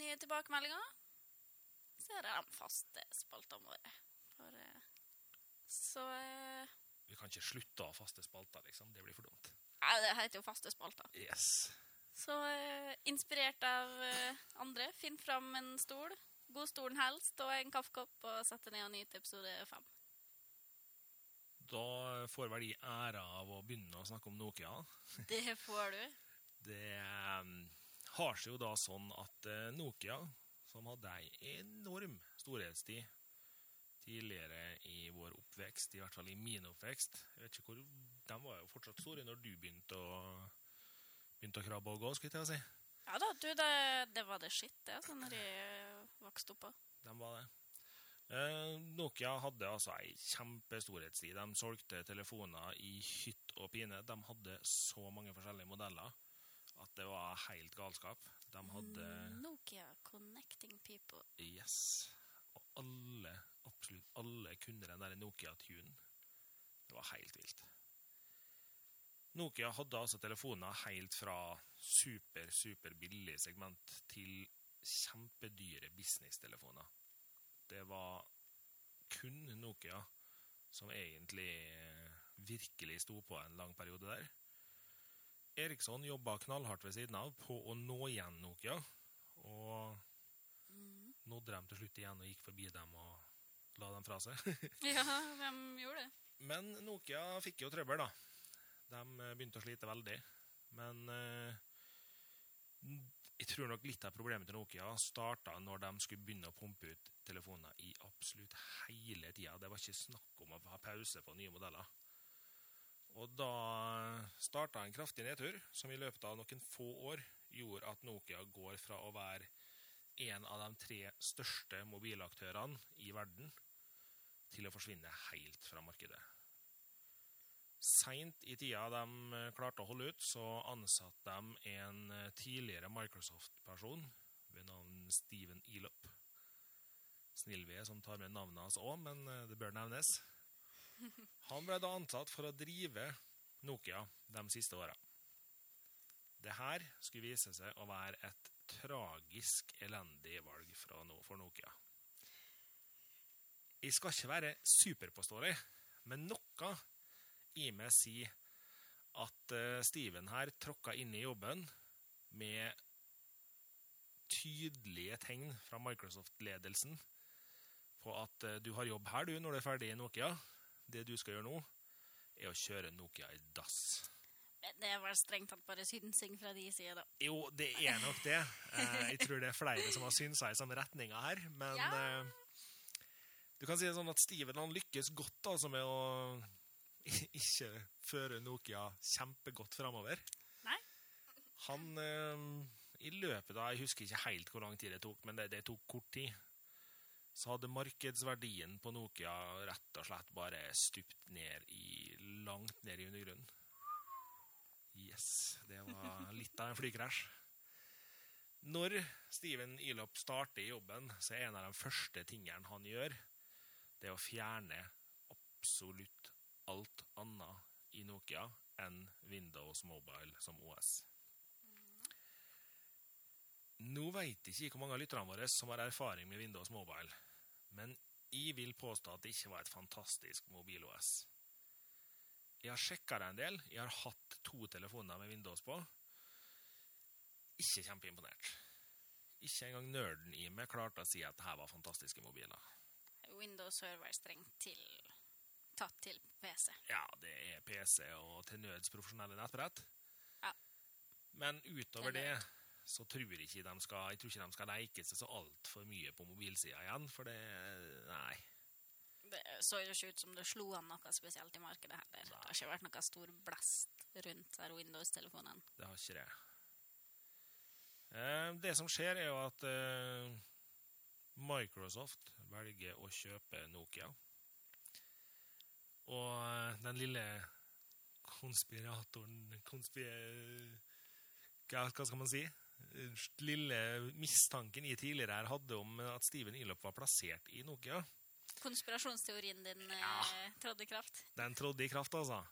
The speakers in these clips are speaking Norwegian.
nye tilbakemeldinger. Så er det de faste spaltene våre. For, eh, så eh, Vi kan ikke slutte å ha faste spalter, liksom. Det blir for dumt. Nei, Det heter jo faste spalter. Yes. Så eh, inspirert av andre, finn fram en stol. God stolen helst, og en kaffekopp, og sett deg ned og nyt episode fem. Da får vel de æra av å begynne å snakke om Nokia. Det får du. Det um, har seg jo da sånn at eh, Nokia, som hadde ei enorm storhetstid tidligere i vår oppvekst, i hvert fall i min oppvekst jeg vet ikke hvor, De var jo fortsatt store når du begynte å, begynte å krabbe og gå, skulle jeg til å si. Ja da, du, det, det var det skitt, det, sånn når jeg vokste opp. De var det. Eh, Nokia hadde altså ei kjempestorhetstid. De solgte telefoner i hytt og pine. De hadde så mange forskjellige modeller at det var helt galskap. De hadde Nokia Connecting People. Yes. Og alle, absolutt alle kunne den der Nokia-tunen. Det var helt vilt. Nokia hadde altså telefoner helt fra super, super billig segment til kjempedyre business-telefoner. Det var kun Nokia som egentlig eh, virkelig sto på en lang periode der. Eriksson jobba knallhardt ved siden av på å nå igjen Nokia, og Mm. nådde dem til slutt igjen og gikk forbi dem og la dem fra seg. Ja, de gjorde det? Men Nokia fikk jo trøbbel, da. De eh, begynte å slite veldig. Men eh, jeg tror nok litt av problemet til Nokia starta når de skulle begynne å pumpe ut telefoner i absolutt hele tida. Det var ikke snakk om å ha pause på nye modeller. Og da starta en kraftig nedtur, som i løpet av noen få år gjorde at Nokia går fra å være en av de tre største mobilaktørene i verden til å forsvinne helt fra markedet. Seint i tida de eh, klarte å holde ut, så ansatte de en eh, tidligere Microsoft-person ved navn Steven Elop. Snillved som tar med navnet hans òg, men eh, det bør nevnes. Han ble da ansatt for å drive Nokia de siste åra. Det her skulle vise seg å være et tragisk elendig valg for Nokia. Jeg skal ikke være superpåståelig, men noe i meg sier at eh, Steven her tråkka inn i jobben med tydelige tegn fra Microsoft-ledelsen på at eh, du har jobb her du når du er ferdig i Nokia. Det du skal gjøre nå, er å kjøre Nokia i dass. Men Det er vel strengt tatt bare synsing fra de sida, da. Jo, det er nok det. Eh, jeg tror det er flere som har synsa i samme retninga her, men Ja. eh, du kan si det sånn at Steven han lykkes godt altså med å ikke føre Nokia kjempegodt framover. Nei. Han eh, I løpet av Jeg husker ikke helt hvor lang tid det tok, men det, det tok kort tid. Så hadde markedsverdien på Nokia rett og slett bare stupt ned i langt ned i undergrunnen. Yes, det var litt av en flykrasj. Når Steven Elop starter jobben, så er en av de første tingene han gjør, det er å fjerne absolutt alt annet i Nokia enn Windows Mobile som OS. Nå vet ikke hvor mange av lytterne våre som har erfaring med Windows Mobile, men jeg vil påstå at det ikke var et fantastisk mobil-OS. Jeg har sjekka det en del. Jeg har hatt to telefoner med Windows på. Ikke kjempeimponert. Ikke engang nerden i meg klarte å si at dette var fantastiske mobiler. Windows Server strengt til tatt til PC. Ja, det er PC og til nøds profesjonelle nettbrett. Ja. Men utover Det det, så tror jeg ikke de skal, jeg tror ikke de skal leke seg så altfor mye på mobilsida igjen, for det Nei. Det så jo ikke ut som det slo an noe spesielt i markedet heller. Det har ikke vært noe stor blest rundt Windows-telefonen. Det har ikke det. Eh, det som skjer, er jo at eh, Microsoft velger å kjøpe Nokia. Og eh, den lille konspiratoren konspi hva, hva skal man si? Eh, Lille mistanken jeg tidligere her hadde om at Steven Ilop var plassert i Nokia, Konspirasjonsteorien din eh, Ja. trådde i kraft. den trådde i kraft, altså.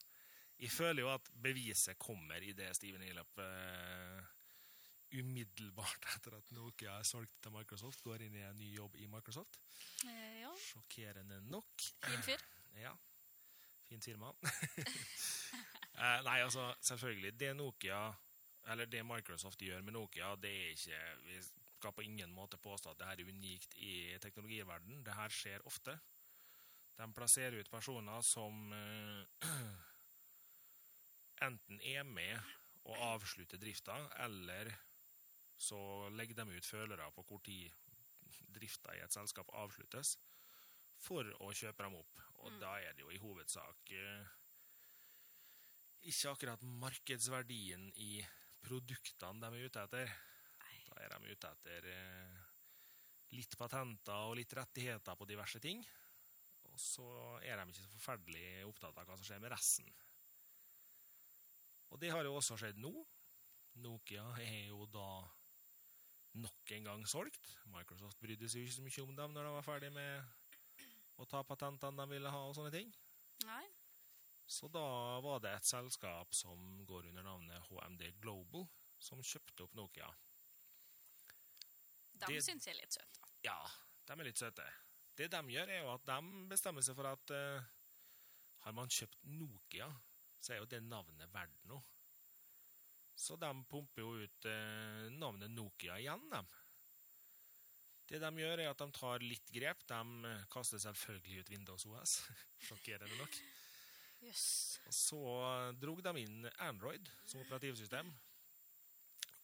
Jeg føler jo at beviset kommer i det Steven Ilop uh, umiddelbart etter at Nokia er solgt til Microsoft, går inn i en ny jobb i Microsoft. Eh, ja, Sjokkerende nok. fin fyr. Ja. Fint firma. eh, nei, altså, selvfølgelig. Det Nokia, eller det Microsoft gjør med Nokia, det er ikke Vi skal på ingen måte påstå at det her er unikt i teknologiverdenen. Det her skjer ofte. De plasserer ut personer som eh, enten er med og avslutter drifta, eller så legger de ut følere på hvor tid drifta i et selskap avsluttes, for å kjøpe dem opp. Og Mm. da er det jo i hovedsak eh, ikke akkurat markedsverdien i produktene de er ute etter. Da er de ute etter eh, litt patenter og litt rettigheter på diverse ting. Og så er de ikke så forferdelig opptatt av hva som skjer med resten. Og det har jo også skjedd nå. Nokia er jo da nok en gang solgt. Microsoft brydde seg ikke så mye om dem når de var ferdig med å ta patentene de ville ha og sånne ting. Nei. Så da var det et selskap som går under navnet HMD Global, som kjøpte opp Nokia. De Det- syns jeg er litt søte. Ja, de er litt søte. Det de gjør, er jo at de bestemmer seg for at uh, har man kjøpt Nokia, så er jo det navnet verdt noe. Så de pumper jo ut uh, navnet Nokia igjen, dem. Det de gjør, er at de tar litt grep. De eh, kaster selvfølgelig ut Windows OS. Sjokkerende nok. Jøss. Og så drog de inn Android som operativsystem.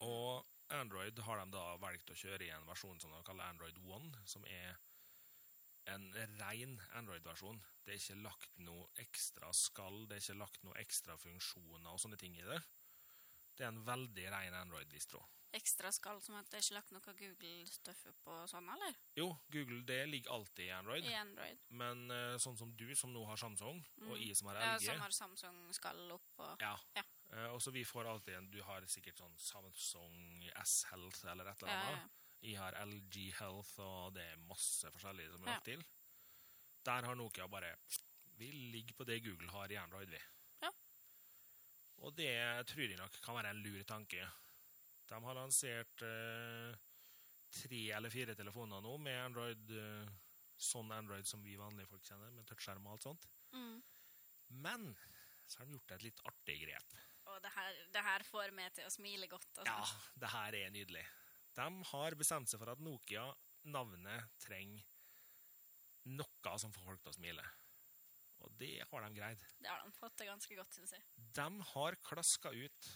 Og Android har de da valgt å kjøre i en versjon som de kaller Android One, som er en ren Android-versjon. Det er ikke lagt noe ekstra skall, det er ikke lagt noe ekstra funksjoner og sånne ting i det. Det er en veldig ren Android-distro. Ekstra skall som at det er ikke lagt noe Google-støffe på sånn, eller? Jo, Google det ligger alltid i Android, I Android. men uh, sånn som du som nå har Samsung, og Mm. jeg som har LG Ja, som har Samsung-skall oppå. Ja. Ja. Uh, og så vi får alltid en Du har sikkert sånn Samsung S-Health eller et eller annet. ja. Jeg har LG Health, og det er masse forskjellig som er Ja. lagt til. Der har Nokia bare Vi ligger på det Google har i Android, vi. Ja. Og det tror jeg nok kan være en lur tanke. De har lansert eh, tre eller fire telefoner nå med Android eh, sånn Android som vi vanlige folk kjenner, med touchskjerm og alt sånt. Mm. Men så har de gjort et litt artig grep. Og det her, det her får meg til å smile godt. Altså. Ja, det her er nydelig. De har bestemt seg for at Nokia, navnet, trenger noe som får folk til å smile. Og det har de greid. Det har de fått til ganske godt, syns jeg. De har klaska ut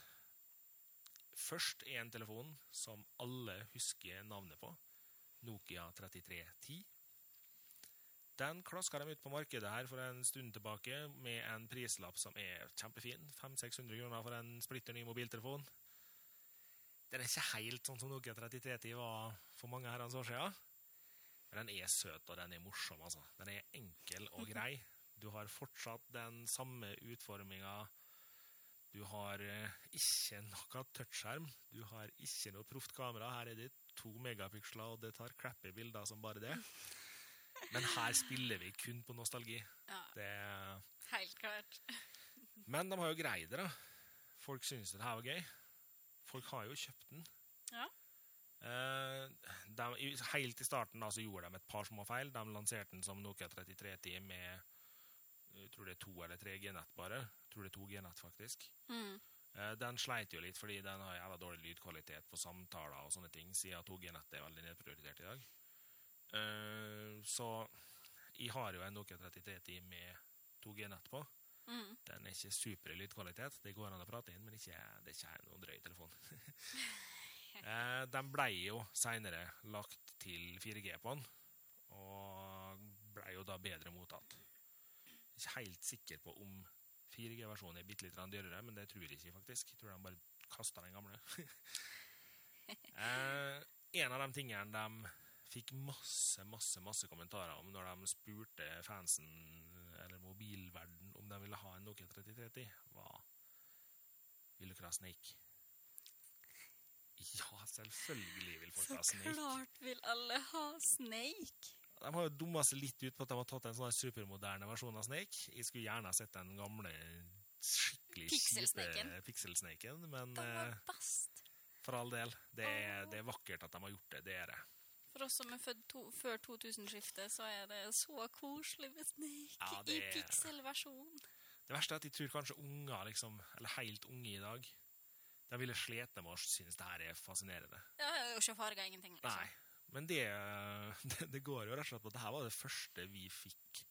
først en telefon som alle husker navnet på. Nokia 3310. Den klaska de ut på markedet her for en stund tilbake med en prislapp som er kjempefin. 500-600 kroner for en splitter ny mobiltelefon. Den er ikke helt sånn som Nokia 3310 var for mange herrens år siden. Men den er søt, og den er morsom, altså. Den er enkel og grei. Du har fortsatt den samme utforminga. Du har eh, ikke noe touchskjerm. Du har ikke noe proft kamera. Her er det to megapiksler, og det tar crappy bilder som bare det. Men her spiller vi kun på nostalgi. Ja, Det helt klart. Men de har jo greid det, da. Folk syns det her var gøy. Folk har jo kjøpt den. Ja. Eh, de, helt i starten da, så gjorde de et par små feil. De lanserte den som Nokia 3310 med jeg tror det er to eller tre G-nett bare. Jeg tror det er 2G-nett, faktisk. Mm. Eh, Den sleit jo litt, fordi den har jævla dårlig lydkvalitet på samtaler og sånne ting, siden 2G-nettet er veldig nedprioritert i dag. Eh, Så jeg har jo en Nokia 3310 med 2G-nett på. Mm. Den er ikke super i lydkvalitet. Det går an å prate inn, men ikke, det er ikke noen drøy telefon. eh, den ble jo seinere lagt til 4G på den, og ble jo da bedre mottatt. Ikke helt sikker på om 4G-versjonen er bitte litt dyrere, men det tror jeg ikke, faktisk. Jeg tror de bare kasta den gamle. eh, en av de tingene de fikk masse, masse, masse kommentarer om når de spurte fansen, eller mobilverden, om de ville ha en Nokia 3030, var Vil dere ha Snake? Ja, selvfølgelig vil folk ha Så Snake. klart vil alle ha Snake. De har jo dumma seg litt ut på at de har tatt en sånn supermoderne versjon av Snake. Jeg skulle gjerne sett den gamle, skikkelig Pixelsnaken. kjipe Pixelsnaken, men Den var eh, best. for all del, det er, det er vakkert at de har gjort det. Det er det. For oss som er født to, før 2000-skiftet, så er det så koselig med Snake Ja, i det er- pikselversjon. Det verste er at jeg tror kanskje unger, liksom, eller helt unge i dag, de ville slete med å synes det her er fascinerende. Ja, og ikke farga ingenting. Liksom. Nei, men det, det, det går jo rett og slett på at det her var det første vi fikk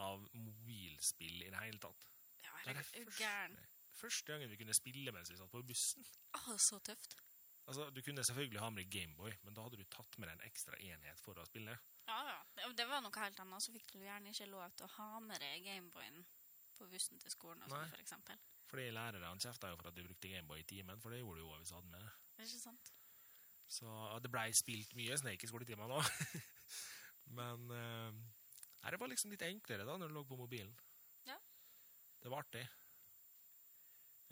av mobilspill i det hele tatt. Ja, Det er første, første gangen vi kunne spille mens vi satt på bussen. Å, så tøft. Altså, Du kunne selvfølgelig ha med deg Gameboy, men da hadde du tatt med deg en ekstra enhet for å spille. Ja, ja. Det- var noe helt annet. Så fikk du gjerne ikke lov til å ha med deg Gameboyen på bussen til skolen, og sånn, for eksempel. Fordi lærerne kjefta jo for at du brukte Gameboy i timen, for det gjorde du jo hvis du hadde med det ikke sant? Så det blei spilt mye Snake i skoletimen nå. Men eh, nei, det var liksom litt enklere da, når du lå på mobilen. Ja. Det var artig.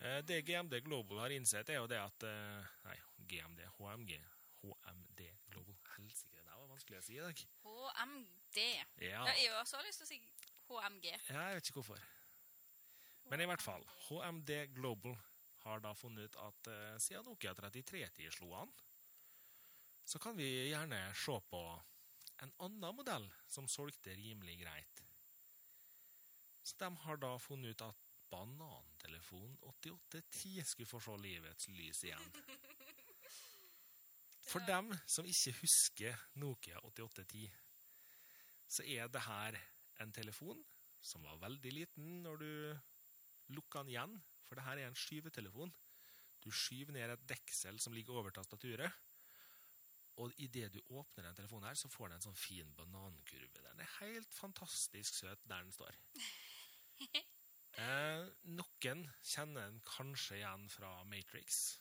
Eh, det GMD Global har innsett, er jo det at eh, Nei, GMD, HMG HMD Global. Helsike, det var vanskelig å si i dag. HMD. Ja. Ja, jeg også har lyst til å si HMG. Ja, jeg vet ikke hvorfor. Men i hvert fall, HMD Global har da funnet ut at eh, siden Nokia 3310 slo an, så kan vi gjerne se på en annen modell som solgte rimelig greit. Så de har da funnet ut at Banantelefonen 8810 skulle få se livets lys igjen. For dem som ikke husker Nokia 8810, så er det her en telefon som var veldig liten når du lukka den igjen, for det her er en skyvetelefon. Du skyver ned et deksel som ligger over tastaturet, og idet du åpner den telefonen her, så får den en sånn fin banankurve. Den er helt fantastisk søt der den står. Eh, noen kjenner den kanskje igjen fra Matrix,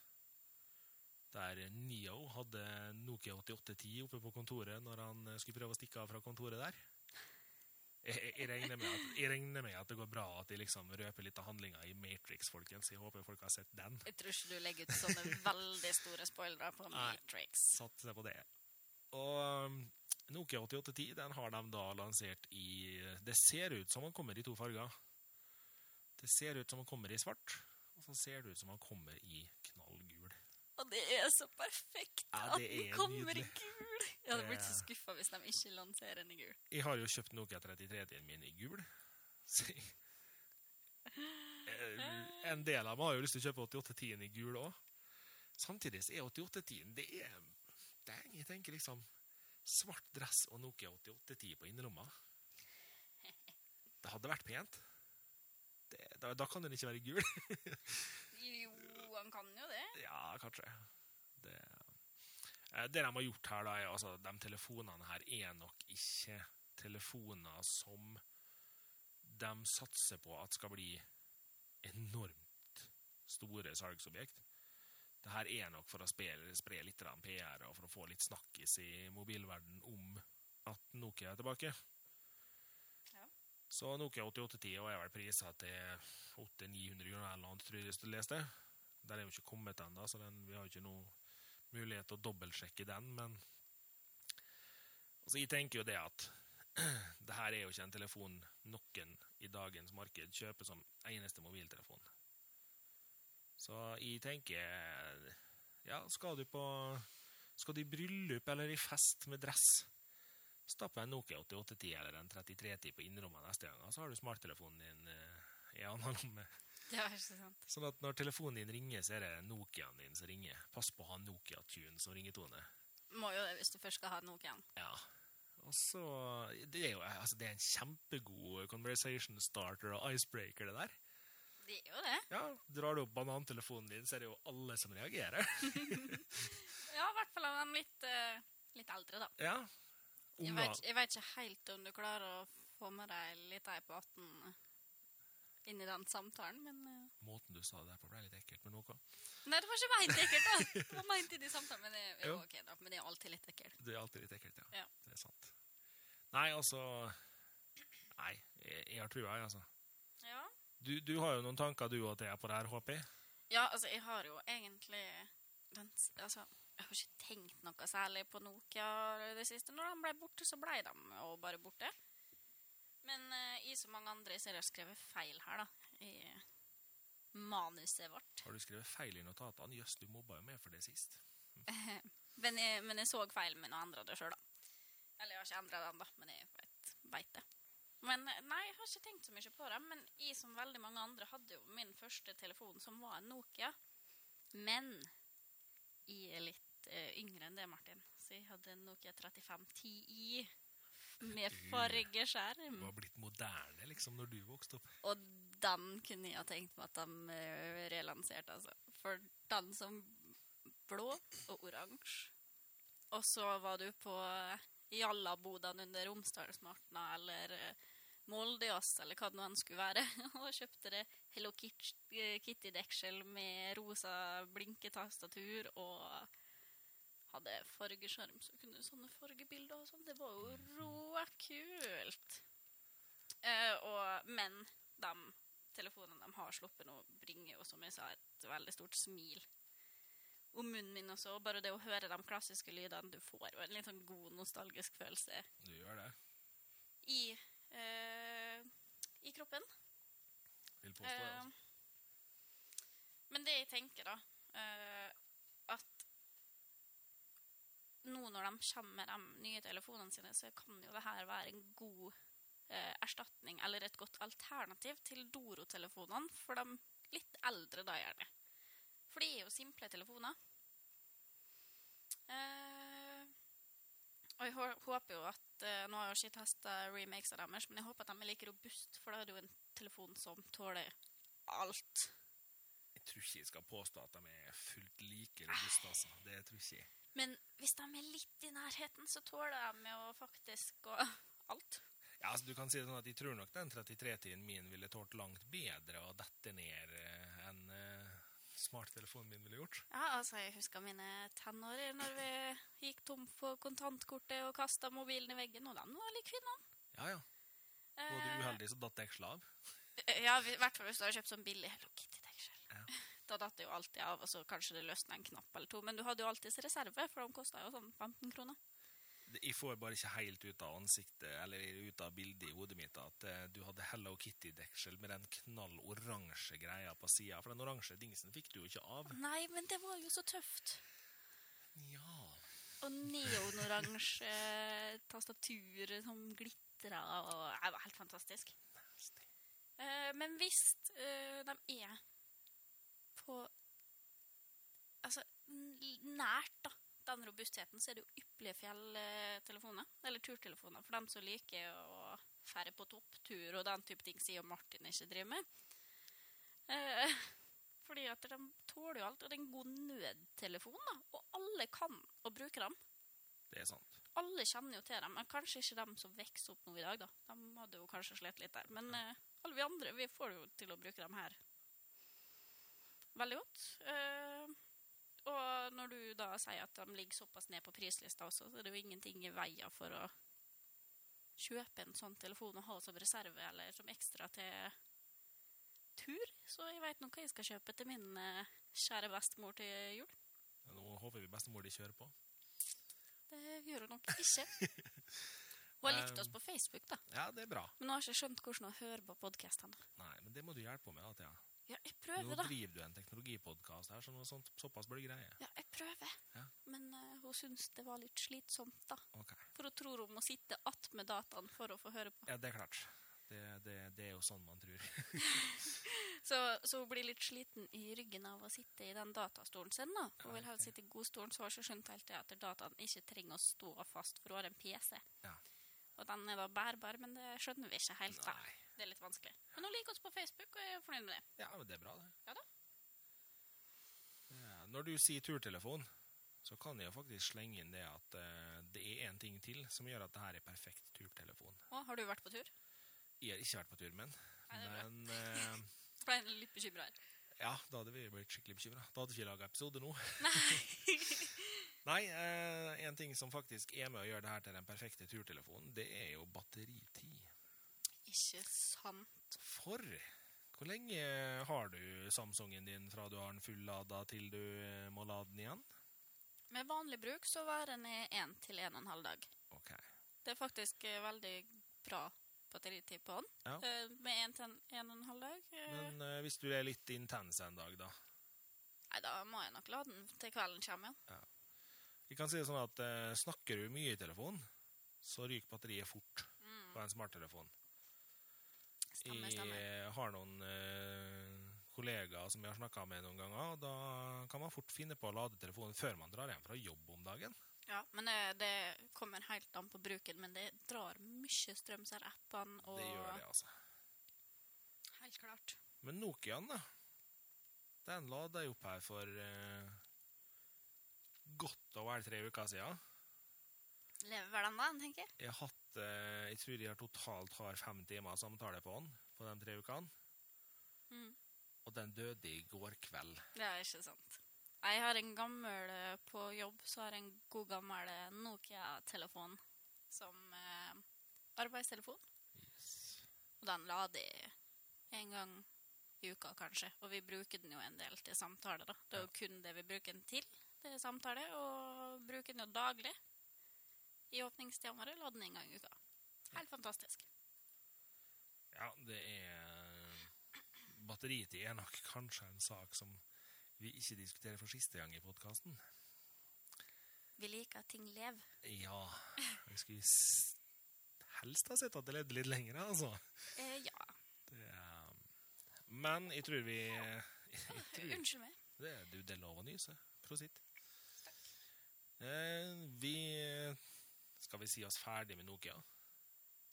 der Neo hadde Nokia 8810 oppe på kontoret når han skulle prøve å stikke av fra kontoret der. Jeg, jeg, regner at, jeg regner med at det går bra at de liksom røper litt av handlinga i Matrix, folkens. Jeg håper folk har sett den. Jeg tror ikke du legger ut sånne veldig store spoilere på Matrix. Nei. satt Satser på det. Og um, Nokia 8810 den har de da lansert i Det ser ut som han kommer i to farger. Det ser ut som han kommer i svart, og så ser det ut som han kommer i. Og det er så perfekt Ja, at det den er kommer nydelig. i gul. Jeg hadde blitt så skuffa hvis de ikke lanserer den i gul. Jeg har jo kjøpt Nokia 33-en min i gul. Eh, en del av meg har jo lyst til å kjøpe 8810-en i gul òg. Samtidig så er 8810-en det er er, Jeg tenker liksom svart dress og Nokia 8810 på innerlomma. Det hadde vært pent. Det, da, da kan den ikke være gul. Jo, han kan jo det. Ja, kanskje. Det, eh, det de har gjort her, da, er altså De telefonene her er nok ikke telefoner som de satser på at skal bli enormt store salgsobjekt. Det her er nok for å spre, spre litt PR og for å få litt snakkis i mobilverden om at Nokia er tilbake. Ja. Så Nokia 8810 er vel prisa til 800-900 kroner eller noe, tror jeg du leste. Der er jo ikke kommet ennå, så den, vi har jo ikke noe mulighet til å dobbeltsjekke den, men altså, Jeg tenker jo det at det her er jo ikke en telefon noen i dagens marked kjøper som eneste mobiltelefon. Så jeg tenker Ja, skal du på Skal du i bryllup eller i fest med dress, stapp en Nokia 8810 eller en 3310 på innerrommet neste gang, så har du smarttelefonen din eh, i annen lomme. Ja, ikke sant. Sånn at når telefonen din ringer, så er det Nokiaen din som ringer. Pass på å ha Nokia-tune som ringetone. Må jo det hvis du først skal ha Nokiaen. Ja. Og så Det er jo altså, det er en kjempegod conversation starter og icebreaker, det der. Det er jo det. Ja, Drar du opp banantelefonen din, så er det jo alle som reagerer. Ja, i hvert fall av de litt, eh, litt eldre, da. ja. Jeg vet, jeg vet ikke helt om du klarer å få med deg litt ei på 18 inn i den samtalen, men eh, Måten du sa det der på, ble litt ekkelt med OK. Nei, det var ikke meint ekkelt, da. Det var meint inn i samtalen, men det, jo, ok, da. Men det er alltid litt ekkelt. Det er alltid litt ekkelt, ja. Ja. Det er sant. Nei, altså Nei, jeg, jeg har trua, jeg, altså. Ja. Du, du har jo noen tanker du og Thea på det her, håper jeg? Ja, altså, jeg har jo egentlig den, Altså, jeg har ikke tenkt noe særlig på Nokia det siste. Når de ble borte, så ble de jo bare borte. Men uh, i så mange andre så har jeg skrevet feil her, da. I manuset vårt. Har du skrevet feil i notatene? Jøss, du mobba jo meg for det sist. Men jeg, men jeg så feil min og endra det sjøl, da. Eller jeg har ikke endra den, da, men jeg vet det. Men eh, nei, jeg har ikke tenkt så mye på det. Men jeg, som veldig mange andre, hadde jo min første telefon, som var en Nokia. Men jeg er litt uh, yngre enn det, Martin. Så jeg hadde en Nokia 3510i med Du fargeskjerm. var blitt moderne liksom når du vokste opp. Og den kunne jeg ha tenkt meg at de eh, relanserte, altså. For den som blå og oransje. Og så var du på jallabodene under Romsdalsmartna eller eh, Moldejazz eller hva det nå skulle være, og kjøpte det Hello eh, Kitty-deksel med rosa blinketastatur og hadde fargeskjerm, så kunne du sånne fargebilder og sånn. Det var jo råkult. Eh, og, men de telefonene de har sluppet nå, bringer jo, som jeg sa, et veldig stort smil om munnen min også. Og bare det å høre de klassiske lydene, du får og en litt sånn god nostalgisk følelse Du gjør det, i, eh, i kroppen. vil påstå. det, Eh, Altså. men det jeg tenker, da, eh, nå når de kommer med de nye telefonene sine, så kan jo det her være en god eh, erstatning, eller et godt alternativ til Doro-telefonene, for de litt eldre da gjerne. For det er jo simple telefoner. Eh, og jeg håper jo at eh, Nå har jeg ikke testa remakes av deres, men jeg håper at de er like robust, for da er det jo en telefon som tåler alt. Jeg tror ikke jeg skal påstå at de er fullt like robuste, altså. Det tror ikke jeg. Men hvis de er litt i nærheten, så tåler de jo faktisk gå alt. Ja, altså, du kan si det sånn at jeg tror nok den 33-tiden min ville tålt langt bedre å dette ned eh, enn eh, smarttelefonen min ville gjort. Ja, altså, jeg husker mine tenår når vi gikk tom for kontantkortet og kasta mobilen i veggen, og de var like fine. Ja, ja. Var du uheldig, så datt dekselen av. Eh, Ja, i hvert fall hvis du har kjøpt sånn billig Hello Kitty-deksel. Da datt det jo alltid av, og så kanskje det løsna en knapp eller to. Men du hadde jo alltids reserve, for de kosta jo sånn 15 kroner. Jeg får bare ikke helt ut av ansiktet, eller ut av bildet i hodet mitt, at eh, du hadde Hello Kitty-deksel med den knall oransje greia på sida. For den oransje dingsen fikk du jo ikke av. Nei, men det var jo så tøft. Ja. Og neonoransje tastatur som glitra, og det var helt fantastisk. Eh, men hvis eh, de er på Altså nært, da, den robustheten, så er det jo ypperlige fjelltelefoner. Eller turtelefoner, for dem som liker å ferde på topptur og den type ting, sier Martin ikke driver med. Eh, fordi at de tåler jo alt, og det er en god nødtelefon, da. Og alle kan å bruke dem. Det er sant. Alle kjenner jo til dem, men kanskje ikke dem som vokser opp nå i dag, da. De hadde jo kanskje slitt litt der. Men eh, alle vi andre, vi får jo til å bruke dem her veldig godt. Eh, og når du da sier at de ligger såpass ned på prislista også, så er det jo ingenting i veien for å kjøpe en sånn telefon og ha som reserve eller som ekstra til tur. Så jeg veit nå hva jeg skal kjøpe til min eh, kjære bestemor til jul. Nå håper vi bestemor de kjører på. Det gjør hun nok ikke. Hun har likt oss på Facebook, da. Ja, det er bra. Men hun har ikke skjønt hvordan hun hører på podkastene. Nei, men det må du hjelpe henne med. da, Thea. Ja, jeg prøver, da. Nå driver du en teknologipodkast her, så noe sånt, såpass blir det greie. Ja, jeg prøver. Ja. Men uh, hun syns det var litt slitsomt, da. Okay. For hun tror hun må sitte attmed dataen for å få høre på. Ja, det er klart. Det, det, det er jo sånn man tror. Så, så hun blir litt sliten i ryggen av å sitte i den datastolen sin, da. Hun vil helst sitte i godstolen, så har hun skjønt helt det at dataen ikke trenger å stå fast, for hun har en PC. Ja. Og den er da bærbar, men det skjønner vi ikke helt. da. Nei. Det er litt vanskelig. Men hun liker oss på Facebook, og jeg er fornøyd med det. Ja, men det er bra, det. Ja da. Ja, når du sier turtelefon, så kan jeg faktisk slenge inn det at eh, det er en ting til som gjør at det her er perfekt turtelefon. Å, har du vært på tur? Jeg har ikke vært på tur men Nei, det er bra. men eh, Ble litt bekymra her. ja, da hadde vi blitt skikkelig bekymra. Da hadde vi ikke laga episode nå. Nei. Nei, eh, en ting som faktisk er med å gjøre det her til den perfekte turtelefonen, det er jo batteritid. Ikke sant. For hvor lenge har du Samsungen din fra du har den fullada til du eh, må lade den igjen? Med vanlig bruk så varer den i én til en og en halv dag. Ok. Det er faktisk eh, veldig bra batteritid på den. Ja. Eh, Med én til en, og en halv dag. Men uh, hvis du er litt intens en dag, da? Nei, da må jeg nok lade den til kvelden kommer, ja. Vi kan si det sånn at uh, snakker du mye i telefonen, så ryker batteriet fort Mm. på en smarttelefon. Stemmer, stemmer. Jeg har noen uh, kollegaer som jeg har snakka med noen ganger, og da kan man fort finne på å lade telefonen før man drar hjem fra jobb om dagen. Ja, men det, det kommer helt an på bruken, men det drar mye strøm, så er appene og Det gjør det, altså. Helt klart. Men Nokiaen, da? Den lada jeg opp her for eh, godt og vel tre uker siden. Lever da, tenker jeg. Jeg hatt eh, Jeg tror jeg totalt har fem timer samtale på den på de tre ukene. Mm. Og den døde i går kveld. Det er ikke sant. Jeg har en gammel eh, på jobb, så har jeg en god gammel eh, Nokia-telefon som eh, arbeidstelefon. Yes. Og den lader en gang i uka, kanskje. Og vi bruker den jo en del til samtale, da. Det er jo kun det vi bruker den til, det er samtale. Og bruker den jo daglig. I åpningstida lader den en gang i uka. Helt fantastisk. Ja, det er Batteritid er nok kanskje en sak som vi ikke diskuterer for siste gang i podkasten. Vi liker at ting lever. Ja Jeg skulle helst ha sett at det levde litt lenger, altså. Eh, ja. Er, men jeg tror vi jeg tror, Unnskyld meg. det, det er lov å nyse. Prosit. Eh, vi Skal vi si oss ferdig med Nokia?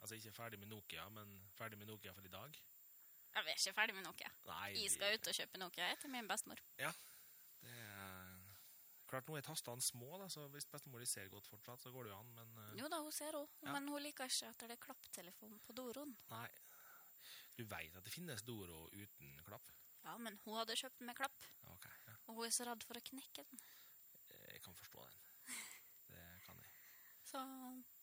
Altså ikke ferdig med Nokia, men ferdig med Nokia for i dag? Ja, vi er ikke ferdig med Nokia. Nei, Jeg skal ut og kjøpe Nokia jeg, til min bestemor. Det er klart nå er tastene små, da, så hvis bestemor ser godt fortsatt, så går det jo an, men uh... Jo da, hun ser henne, Ja. men hun liker ikke at det er klapptelefon på doroen. nei. Du veit at det finnes Doro uten klapp? Ja, men hun hadde kjøpt den med klapp, Ok, ja. og hun er så redd for å knekke den. Jeg kan forstå den. Det. Så...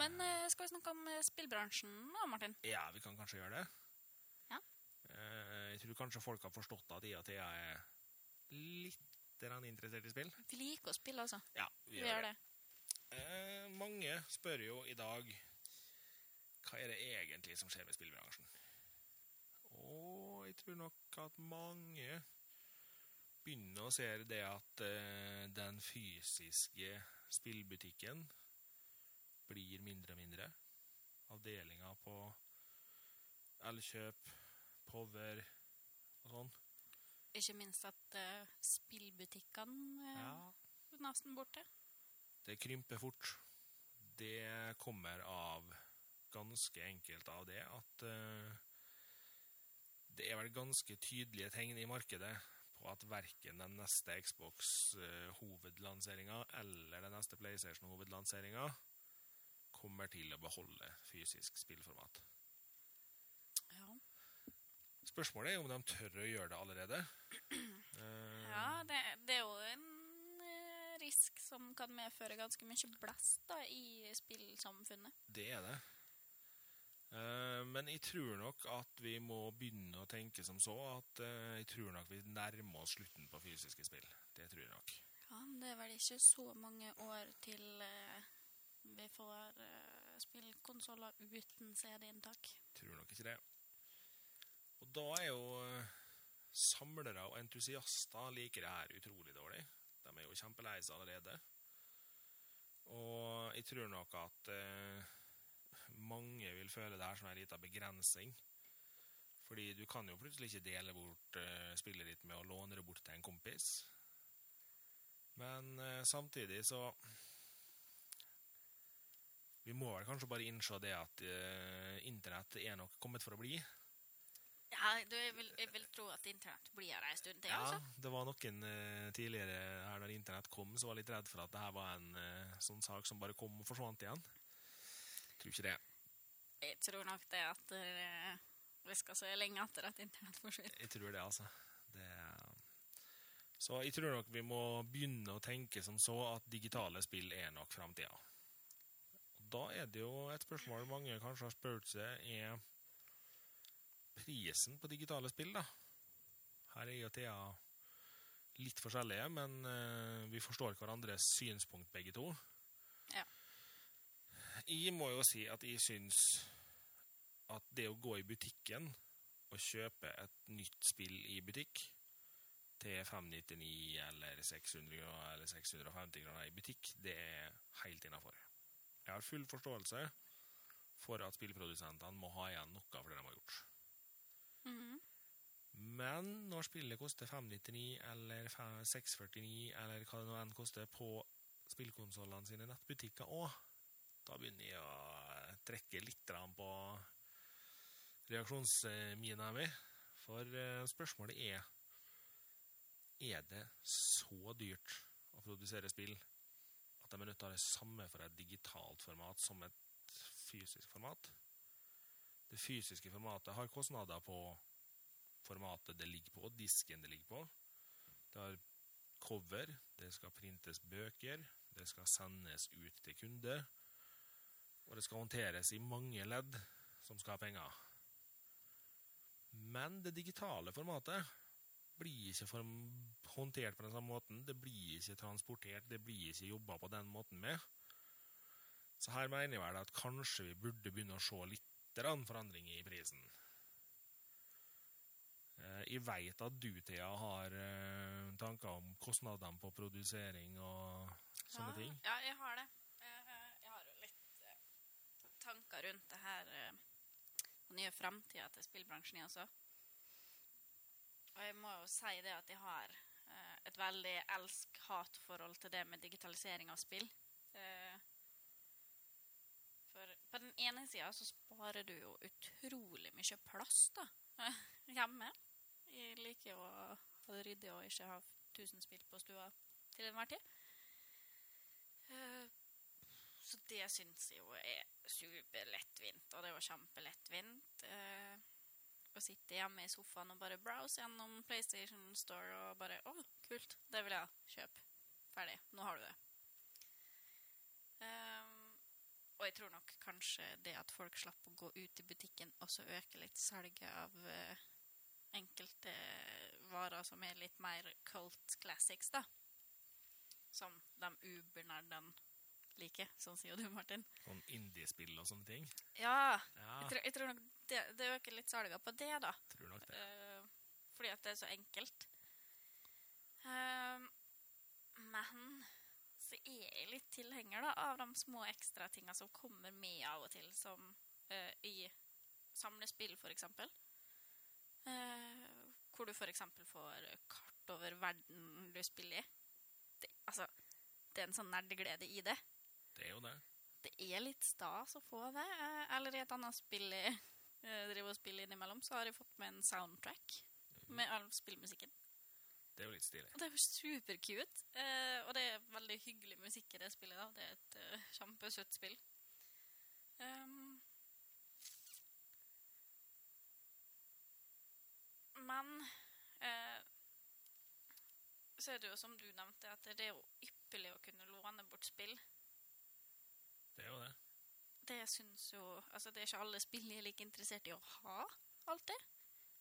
Men eh, skal vi snakke om eh, spillbransjen nå, Martin? Ja, vi kan kanskje gjøre det. Ja. Eh, Jeg tror kanskje folk har forstått at IAT er litt interessert i spill. Vi liker å spille, altså. Ja, Vi gjør det. Eh, mange spør jo i dag hva er det egentlig som skjer med spillbransjen. Og jeg tror nok at mange begynner å se det at den fysiske spillbutikken blir mindre og mindre. Avdelinga på Elkjøp, Power og sånn. Ikke minst at uh, spillbutikkene uh, Ja, nesten borte. Det krymper fort. Det kommer av ganske enkelt av det at uh, det er vel ganske tydelige tegn i markedet på at verken den neste Xbox-hovedlanseringa eller den neste PlayStation-hovedlanseringa kommer til å beholde fysisk spillformat. Ja, Spørsmålet er om de tør å gjøre det allerede. Eh, ja det, det er jo en eh, risk som kan medføre ganske mye blest da, i spillsamfunnet. Det er det. Uh, men jeg tror nok at vi må begynne å tenke som så at uh, jeg tror nok vi nærmer oss slutten på fysiske spill. Det tror jeg nok. Ja, men det er vel ikke så mange år til eh, vi får uh, spillkonsoller uten CD-inntak. Tror nok ikke det. Og da er jo eh, samlere og entusiaster liker det her utrolig dårlig. De er jo kjempelei seg allerede. Og jeg tror nok at uh, mange vil føle det her som en liten begrensning. Fordi du kan jo plutselig ikke dele bort uh, spillet ditt med å låne det bort til en kompis. Men uh, samtidig så Vi må vel kanskje bare innse det at uh, internett er nok kommet for å bli. Ja, du, jeg, vil, jeg vil tro at internett blir her en stund til, Ja, altså. det var noen uh, tidligere her når internett kom, som var litt redd for at det her var en uh, sånn sak som bare kom og forsvant igjen. Tror ikke det. Jeg tror nok det at vi skal se lenge etter at internett forsvinner. Jeg tror det, altså. Det, så jeg tror nok vi må begynne å tenke som så at digitale spill er nok framtida. Da er det jo et spørsmål mange kanskje har spurt seg, er prisen på digitale spill, da? Her er jo Thea litt forskjellige, men uh, vi forstår hverandres synspunkt begge to. Ja. Jeg må jo si at jeg syns at det å gå i butikken og kjøpe et nytt spill i butikk til 599 eller 600 eller 650 kroner i butikk, det er helt innafor. Jeg har full forståelse for at spillprodusentene må ha igjen noe for det de har gjort. Mhm. Men når spillet koster 599 eller 649 eller hva det nå enn koster på spillkonsollene sine nettbutikker òg, da begynner jeg å trekke litt på reaksjonsmina mi. For eh, spørsmålet er Er det så dyrt å produsere spill at de ha det samme for et digitalt format som et fysisk format? Det fysiske formatet har kostnader på formatet det ligger på, og disken det ligger på. Det har cover, det skal printes bøker, det skal sendes ut til kunde, og det skal håndteres i mange ledd som skal ha penger. Men det digitale formatet blir ikke håndtert på den samme måten, det blir ikke transportert, det blir ikke jobba på den måten med. Så her mener jeg vel at kanskje vi burde begynne å se litt forandring i prisen. Eh, Jeg veit at du, Thea, har eh, tanker om kostnadene på produsering og sånne ja, ting. Ja, jeg har det. Eh, Jeg har jo litt tanker rundt det her og nye framtida til spillbransjen jeg også. Og jeg må jo si det at jeg har et veldig elsk-hat-forhold til det med digitalisering av spill. Eh, For på den ene sida så sparer du jo utrolig mye plass da, hjemme. Jeg liker jo å ha det ryddig og ikke ha tusen spill på stua til enhver tid. Eh, Så det syns jeg jo er superlettvint, og det var kjempelettvint. Å sitte hjemme i sofaen og bare browse gjennom PlayStation Store og bare Å, kult, det vil jeg ha. Kjøp. Ferdig. Nå har du det. Um, og jeg tror nok kanskje det at folk slapp å gå ut i butikken, også øker litt salget av uh, enkelte varer som er litt mer cult classics, da. Som de Uber-nerdene liker, sånn sier du, Martin. Sånn indiespill og sånne ting. Ja, Ja, jeg tror, jeg tror nok det, det øker litt salget på det, da. tror nok det. Uh, fordi at det er så enkelt. Uh, men så er jeg litt tilhenger da, av de små ekstra tinga som kommer med av og til, som uh, i samlespill, eksempel. Eh, hvor du eksempel får kart over verden du spiller i. Det, altså, det er en sånn nerdeglede i det. Det er jo det. Det er litt stas å få det. Uh, Eller i et annet spill jeg eh, driver og spiller innimellom, så har jeg fått med en soundtrack med all spillmusikken. Det er jo litt stilig. Og det er jo supercute. Eh, og det er veldig hyggelig musikk i det spillet. da. Det er et uh, kjempesøtt spill. Um, men eh, så er det jo som du nevnte, at det er jo ypperlig å kunne låne bort spill. Det er jo det. Det syns jo Altså, det er ikke alle spill jeg er like interessert i å ha, alltid.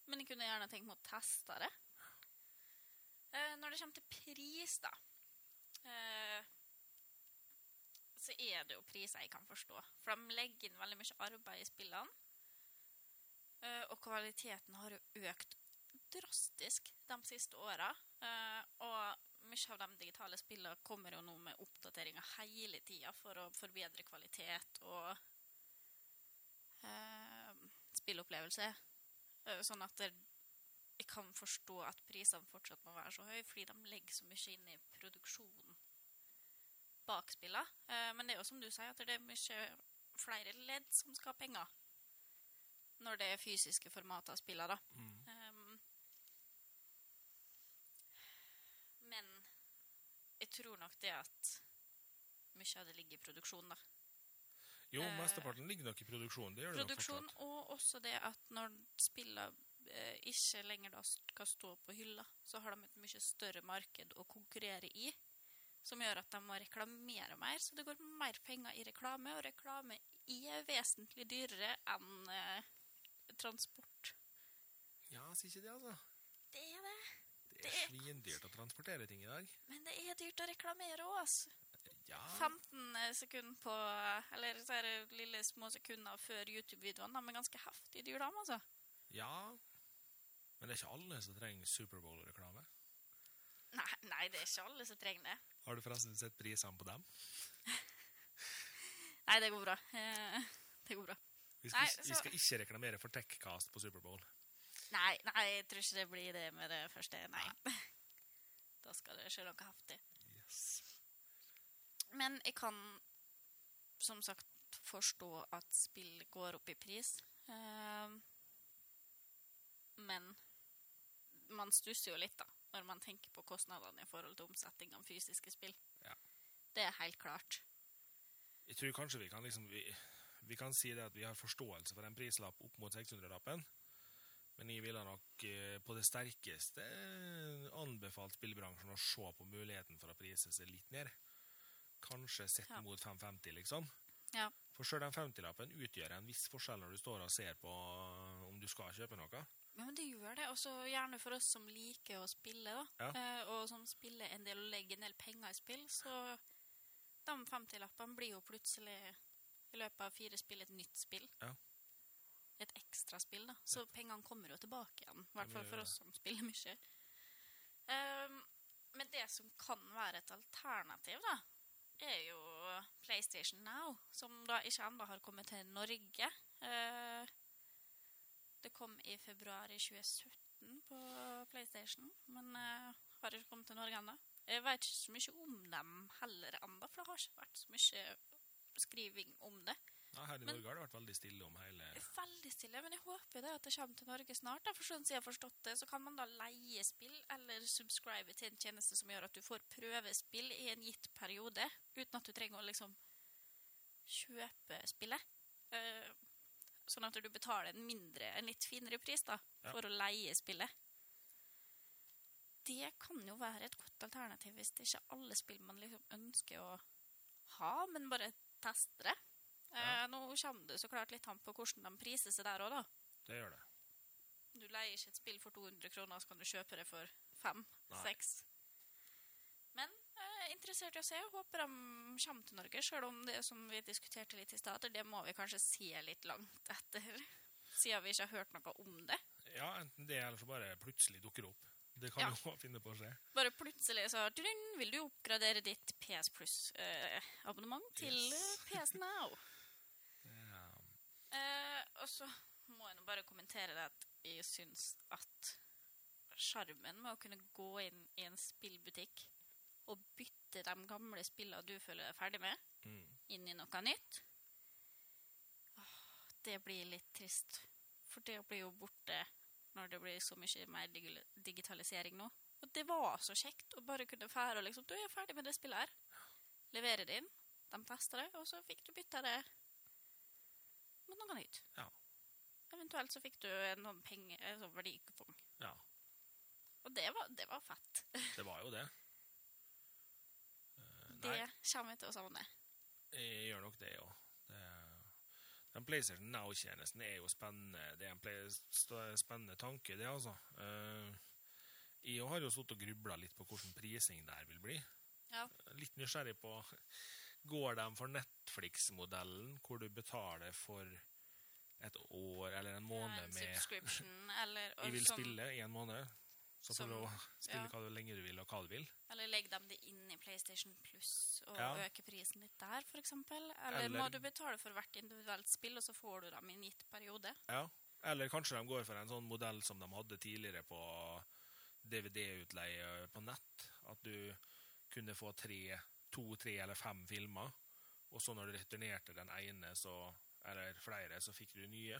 Men jeg kunne gjerne tenkt meg å teste det. Eh, når det kommer til pris, da eh, Så er det jo priser jeg kan forstå. For de legger inn veldig mye arbeid i spillene. Eh, og kvaliteten har jo økt drastisk de siste åra. Eh, og mye av de digitale spillene kommer jo nå med oppdateringer hele tida for å forbedre kvalitet og eh, spillopplevelse. Eh, sånn at det, jeg kan forstå at prisene fortsatt må være så høye, fordi de legger så mye inn i produksjonen bak spillene. Eh, men det er jo som du sier, at det er mye flere ledd som skal ha penger. Når det er fysiske formater av spillene, da. Mm. Ehm, men jeg tror nok det at mye av det ligger i produksjon, da. Jo, Eh, mesteparten ligger nok i produksjon. Det gjør det nok Produksjon, fortsatt. og også det at når spillene eh, ikke lenger da skal stå på hylla, så har de et mye større marked å konkurrere i, som gjør at de må reklamere mer, så det går mer penger i reklame, og reklame er vesentlig dyrere enn eh, transport. Ja, sier ikke det, altså. Det er svindyrt å transportere ting i dag. men det er dyrt å reklamere òg, altså. Ja, 15 sekunder på Eller så er det lille små sekunder før YouTube-videoene. De er ganske heftig dyr, de, altså. ja. Men det er ikke alle som trenger Superbowl-reklame. Nei, nei, det er ikke alle som trenger det. Har du forresten sett prisene på dem? Nei, det går bra. Eh, det går bra. Vi skal, Nei, ikke- vi skal ikke reklamere for Techcast på Superbowl. Nei, nei, jeg tror ikke det blir det med det første. Nei. Da skal det skje noe heftig. Yes. Men jeg kan som sagt forstå at spill går opp i pris. Uh, men man stusser jo litt, da, når man tenker på kostnadene i forhold til omsetning av fysiske spill. Ja. Det er helt klart. Jeg tror kanskje vi kan liksom vi, vi kan si det at vi har forståelse for en prislapp opp mot 600-lappen. Men jeg ville nok eh, på det sterkeste anbefalt spillbransjen å se på muligheten for å prise seg litt ned. Kanskje sett Ja. mot 550, liksom. Ja. For sjøl den 50-lappen utgjør en viss forskjell når du står og ser på om du skal kjøpe noe. Ja, men det gjør det. Også gjerne for oss som liker å spille, da. Ja. Eh, og som spiller en del og legger en del penger i spill, så de 50-lappene blir jo plutselig i løpet av fire spill et nytt spill. Ja. Et ekstra spill, da. Så pengene kommer jo tilbake igjen. I hvert fall for oss som spiller mye. Um, men det som kan være et alternativ, da, er jo PlayStation Now, som da ikke ennå har kommet til Norge. Uh, det kom i februar i 2017 på PlayStation, men uh, har ikke kommet til Norge ennå. Jeg vet ikke så mye om dem heller ennå, for det har ikke vært så mye skriving om det. Ja, her i Men- Norge har det vært veldig stille om hele Veldig stille, men jeg håper det at det kommer til Norge snart. Da. For sånn som jeg har forstått det, så kan man da leie spill eller subscribe til en tjeneste som gjør at du får prøvespill i en gitt periode, uten at du trenger å liksom kjøpe spillet. Uh, sånn at du betaler en mindre, en litt finere pris da, Ja. for å leie spillet. Det kan jo være et godt alternativ hvis det ikke er alle spill man liksom ønsker å ha, men bare teste det. Ja. Eh, nå kommer det så klart litt an på hvordan de priser seg der òg, da. Det gjør det. Du leier ikke et spill for 200 kroner, så kan du kjøpe det for fem, Nei. seks. Men eh, interessert i å se. Håper de kommer til Norge, sjøl om det som vi diskuterte litt i stad, det må vi kanskje se litt langt etter. Siden vi ikke har hørt noe om det. Ja, enten det eller så bare plutselig dukker det opp. Det kan Ja. jo finne på å skje. Bare plutselig så vil du oppgradere ditt PS Plus-abonnement til Yes. eh, PS Now. Eh, og så må jeg nå bare kommentere det at jeg syns at sjarmen med å kunne gå inn i en spillbutikk og bytte de gamle spillene du føler deg ferdig med, Mm. inn i noe nytt åh, Det blir litt trist. For det blir jo borte når det blir så mye mer dig digitalisering nå. Og det var så kjekt å bare kunne fære og liksom Du er ferdig med det spillet her. Levere det inn. De tester det, og så fikk du bytta det mot noe nytt. Ja. Eventuelt så fikk du en sånn penge, en sånn verdikupong. ja. Og det var, det var fett. Det var jo det. Uh, Det kommer vi til å savne. jeg gjør nok det. Det, den PlayStation Now-tjenesten er jo spennende. Det er en play, spennende tanke, det, altså. Uh, jeg har jo sittet og grubla litt på hvordan prising der vil bli. Ja. Litt nysgjerrig på Går de for Netflix-modellen, hvor du betaler for et år eller en måned en med subscription, eller, Jeg vil som, spille i en måned. Så får du spille ja. hva du lenge du vil, og hva du vil. Eller legger dem det inn i PlayStation Plus og Ja. øke prisen litt der, eksempel. Eller, Eller- må du betale for hvert individuelt spill, og så får du dem i en gitt periode? Ja. Eller kanskje de går for en sånn modell som de hadde tidligere på DVD-utleie på nett. At du kunne få tre, to, tre eller fem filmer og så når du returnerte den ene, så, eller flere, så fikk du nye.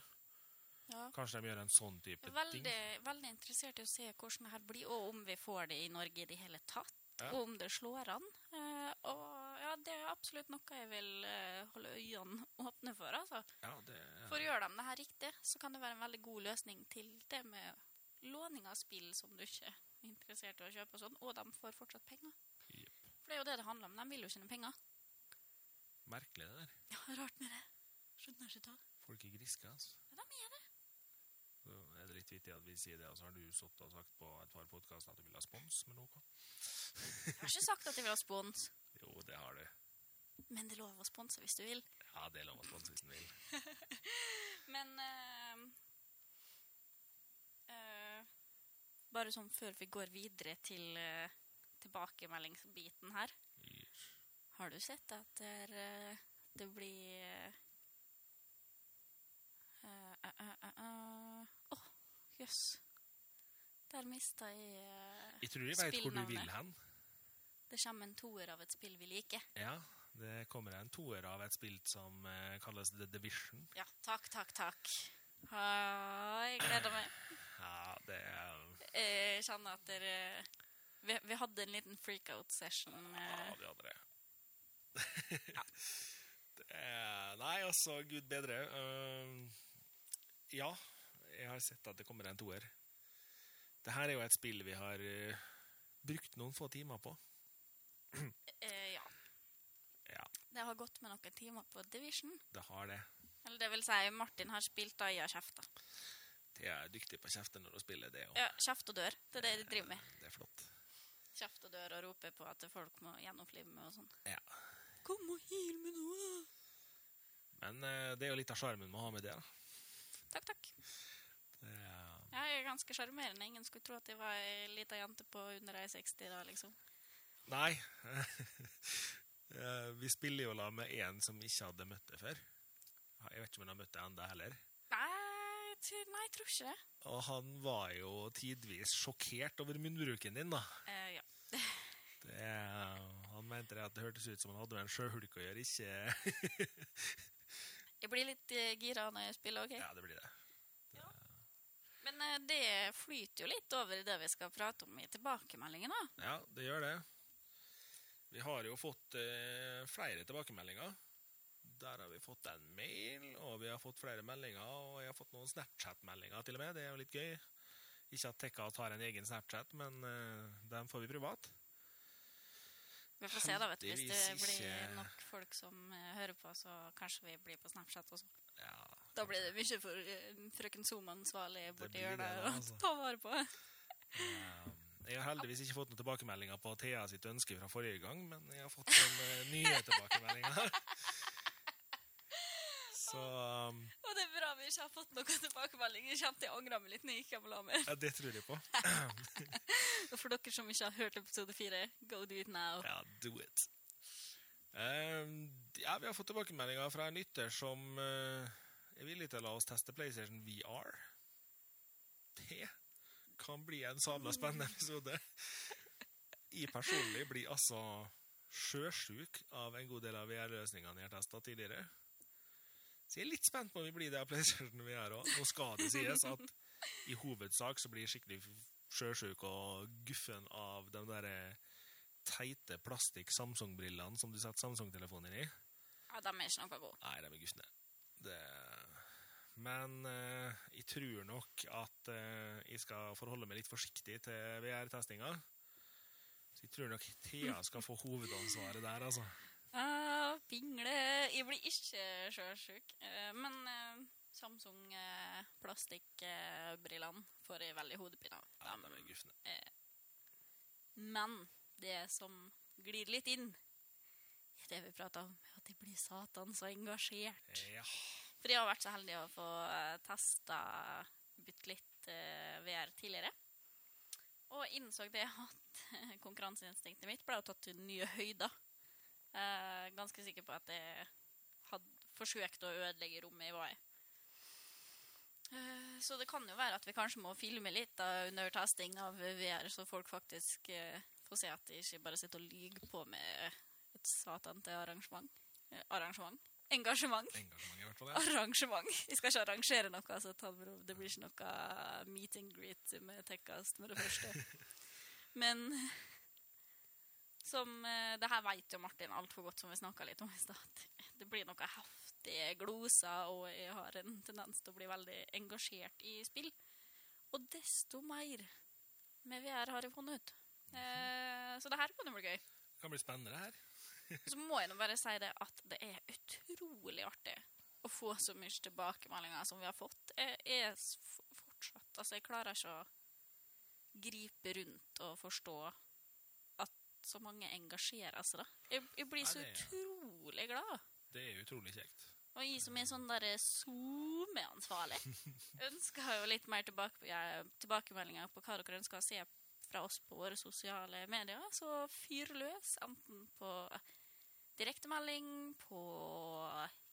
Ja. Kanskje de gjør en sånn type Veldig, ting? veldig interessert i å se hvordan det her blir, og om vi får det i Norge i det hele tatt. Ja. Og om det slår an. Eh, og ja, det er absolutt noe jeg vil eh, holde øynene åpne for. altså. Ja, det For gjør de det her riktig, så kan det være en veldig god løsning til det med låning av spill som du ikke er interessert i å kjøpe, og sånn, og de får fortsatt penger. For det er jo det det handler om. De vil jo tjene penger. merkelig, det der. Ja, rart med det. Skjønner ikke det. Folk er griske, altså. Ja, de er det. Så er det litt vittig at vi sier det, og så har du sittet og sagt på et par podkaster at du vil ha spons med noe. Jeg har ikke sagt at jeg vil ha spons, Jo, det har du. men det er lov å sponse hvis du vil. Ja, det er lov å sponse hvis du vil. Men uh, uh, Bare sånn før vi går videre til eh, tilbakemeldingsbiten her. Yes. Har du sett at det, eh, det blir eh, eh, eh, Uh, uh, Åh, jøss. Der mista jeg uh, Jeg tror jeg vet hvor du vil hen. Det kommer en toer av et spill vi liker. Ja, det kommer en toer av et spill som kalles The Division. Ja, takk, takk, takk. Ha, jeg gleder meg. Ja, det er Jeg kjenner at dere vi, vi hadde en liten freakout-session. Ja, eh, vi hadde det. det er, nei, altså, gud bedre. Uh, ja, jeg har sett at det kommer en toer. Det her er jo et spill vi har uh, brukt noen få timer på. uh, ja. Ja, Det har gått med noen timer på Division. det har det. Eller det vil si, Martin har spilt da i har kjefta. De er dyktige på kjefte når de spiller det. Og Ja, kjeft og dør. Det er det de driver med. Det er flott. Kjeft og dør og roper på at folk må gjennomflive meg og sånn. Ja. Kom og hyl med noe! Men eh, det er jo litt av sjarmen med å ha med det. da. Takk, takk. Det Ja, jeg er ganske sjarmerende. Ingen skulle tro at jeg var ei lita jente på under 1,60 da, liksom. nei. Eh, vi spiller jo da med en som ikke hadde møtt deg før. Jeg vet ikke om han har møtt deg ennå heller. Nei, nei, jeg tror ikke det. Og han var jo tidvis sjokkert over munnbruken din, da. Eh, han mente det at det hørtes ut som han hadde med en sjøhulk å gjøre, ikke Jeg blir litt eh, gira når jeg spiller, OK? Ja, det blir det. Men eh, det flyter jo litt over i det vi skal prate om i tilbakemeldingen. Ja, det gjør det. Vi har jo fått eh, flere tilbakemeldinger. Der har vi fått en mail, og vi har fått flere meldinger, og jeg har fått noen Snapchat-meldinger til og med. Det er jo litt gøy. Ikke at Tekka tar en egen Snapchat, men eh, den får vi privat. Vi får se, da, vet du. Hvis det blir nok folk som eh, hører på, så kanskje vi blir på Snapchat også. Ja, Da blir det mye for eh, frøken Zoom-ansvarlig borti blir det, hjørnet å altså. ta vare på. Jeg har heldigvis ikke fått noen tilbakemeldinger på Thea sitt ønske fra forrige gang, men jeg har fått noen eh, nye tilbakemeldinger. Så um, Og det er bra vi ikke har fått noen tilbakemelding. Jeg kjente jeg angra meg litt når jeg gikk hjem og la meg. ja, det tror jeg på. Og for dere som ikke har hørt episode fire, go do it now. Ja, do it. Um, ja, vi har fått tilbakemeldinger fra en lytter som uh, er villig til å la oss teste PlayStation VR. Det kan bli en sabla spennende episode. Jeg personlig blir altså sjøsjuk av en god del av VR-løsningene jeg har testa tidligere. Så jeg er litt spent på om vi blir det av PlayStation VR òg. Nå skal det sies at i hovedsak så blir jeg skikkelig sjøsjuk og guffen av de der teite plastikk Samsung-brillene som du setter Samsung-telefonen i. Ja, de er ikke noe gode. Nei, de er gufne. Det... Men eh, jeg tror nok at eh, jeg skal forholde meg litt forsiktig til VR-testinga. Så jeg tror nok Thea skal få hovedansvaret der, altså. Ah, pingle. Jeg blir ikke sjøsjuk. Eh, Men eh, Samsung eh, plastikkbrillene får jeg veldig hodepine av. Ja, de er gufne. Men det som glir litt inn, er det vi prata om, er at jeg blir satan så engasjert. Ja. For jeg har vært så heldig å få testa bytte litt eh, VR tidligere. Og innså det at konkurranseinstinktet mitt ble tatt til nye høyder. Eh, ganske sikker på at jeg hadde forsøkt å ødelegge rommet jeg var i. Eh, så det kan jo være at vi kanskje må filme litt da, under testing av VR, så folk faktisk eh, får se at de ikke bare sitter og lyver på med et satan til arrangement. arrangement. Engasjement. Engasjement, i hvert fall. Ja. Arrangement. Jeg skal ikke arrangere noe, så det blir ikke noe meet and greet med Tekkast med det første. Men som eh, Det her vet jo Martin altfor godt, som vi snakka litt om i stad. Det blir noe heftige gloser, og jeg har en tendens til å bli veldig engasjert i spill. Og desto mer med VR har jeg funnet ut. Eh, så det her kan jo bli gøy. Det kan bli spennende, det her. Så må jeg nå bare si det at det er utrolig artig å få så mye tilbakemeldinger som vi har fått. Jeg er fortsatt Altså, jeg klarer ikke å gripe rundt og forstå så mange engasjerer seg, da. Jeg, jeg blir Nei, så det ja. utrolig glad. Det er utrolig kjekt. Og jeg som er sånn der SoMe-ansvarlig, ønsker jo litt mer tilbake, ja, tilbakemeldinger på hva dere ønsker å se fra oss på våre sosiale medier. Så fyr løs, enten på direktemelding, på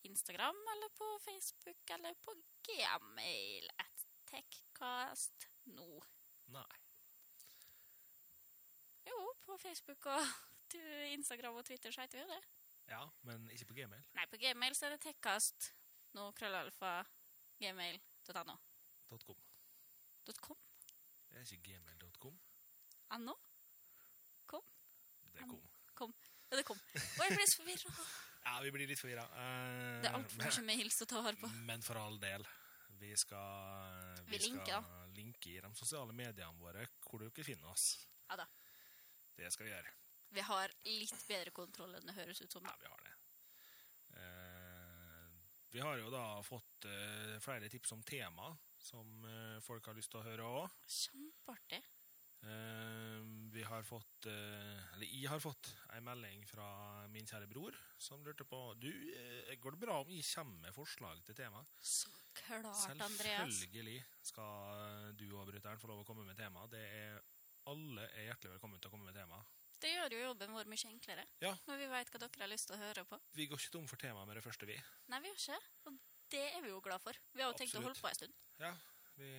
Instagram, eller på Facebook, eller på gmail at techcast nå. Nei. På Facebook og Instagram og Twitter så heter vi jo det. Ja, men ikke på gmail. Nei, på gmail så er det tekkast. nå, krøllalfa, gmail.no. .com. .com? Det er ikke gmail.com. Anno? Kom? Det kom. Kom. Ja, det kom. Og jeg ble så forvirra. Ja, vi blir litt forvirra. Uh, Det er altfor mye med hils å ta vare på. Men for all del. Vi skal, Vi linker. skal linke i de sosiale mediene våre hvor dere finner oss. Ja da. Det skal vi gjøre. Vi har litt bedre kontroll enn det høres ut som. Ja, vi har det. Eh, vi har jo da fått eh, flere tips om tema som eh, folk har lyst til å høre òg. Kjempeartig. Eh, vi har fått eh, Eller jeg har fått ei melding fra min kjære bror som lurte på Du, eh, går det bra om jeg kommer med forslag til tema? Så klart, Andreas. Selvfølgelig skal du og bryteren få lov å komme med tema. Det er Alle er hjertelig velkommen til å komme med tema. Det gjør jo jobben vår mye enklere. Ja. Når vi vet hva dere har lyst til å høre på. Vi går ikke tom for tema med det første, vi. Nei, vi gjør ikke. Og det er vi jo glad for. Vi har jo tenkt å holde på en stund. Ja, vi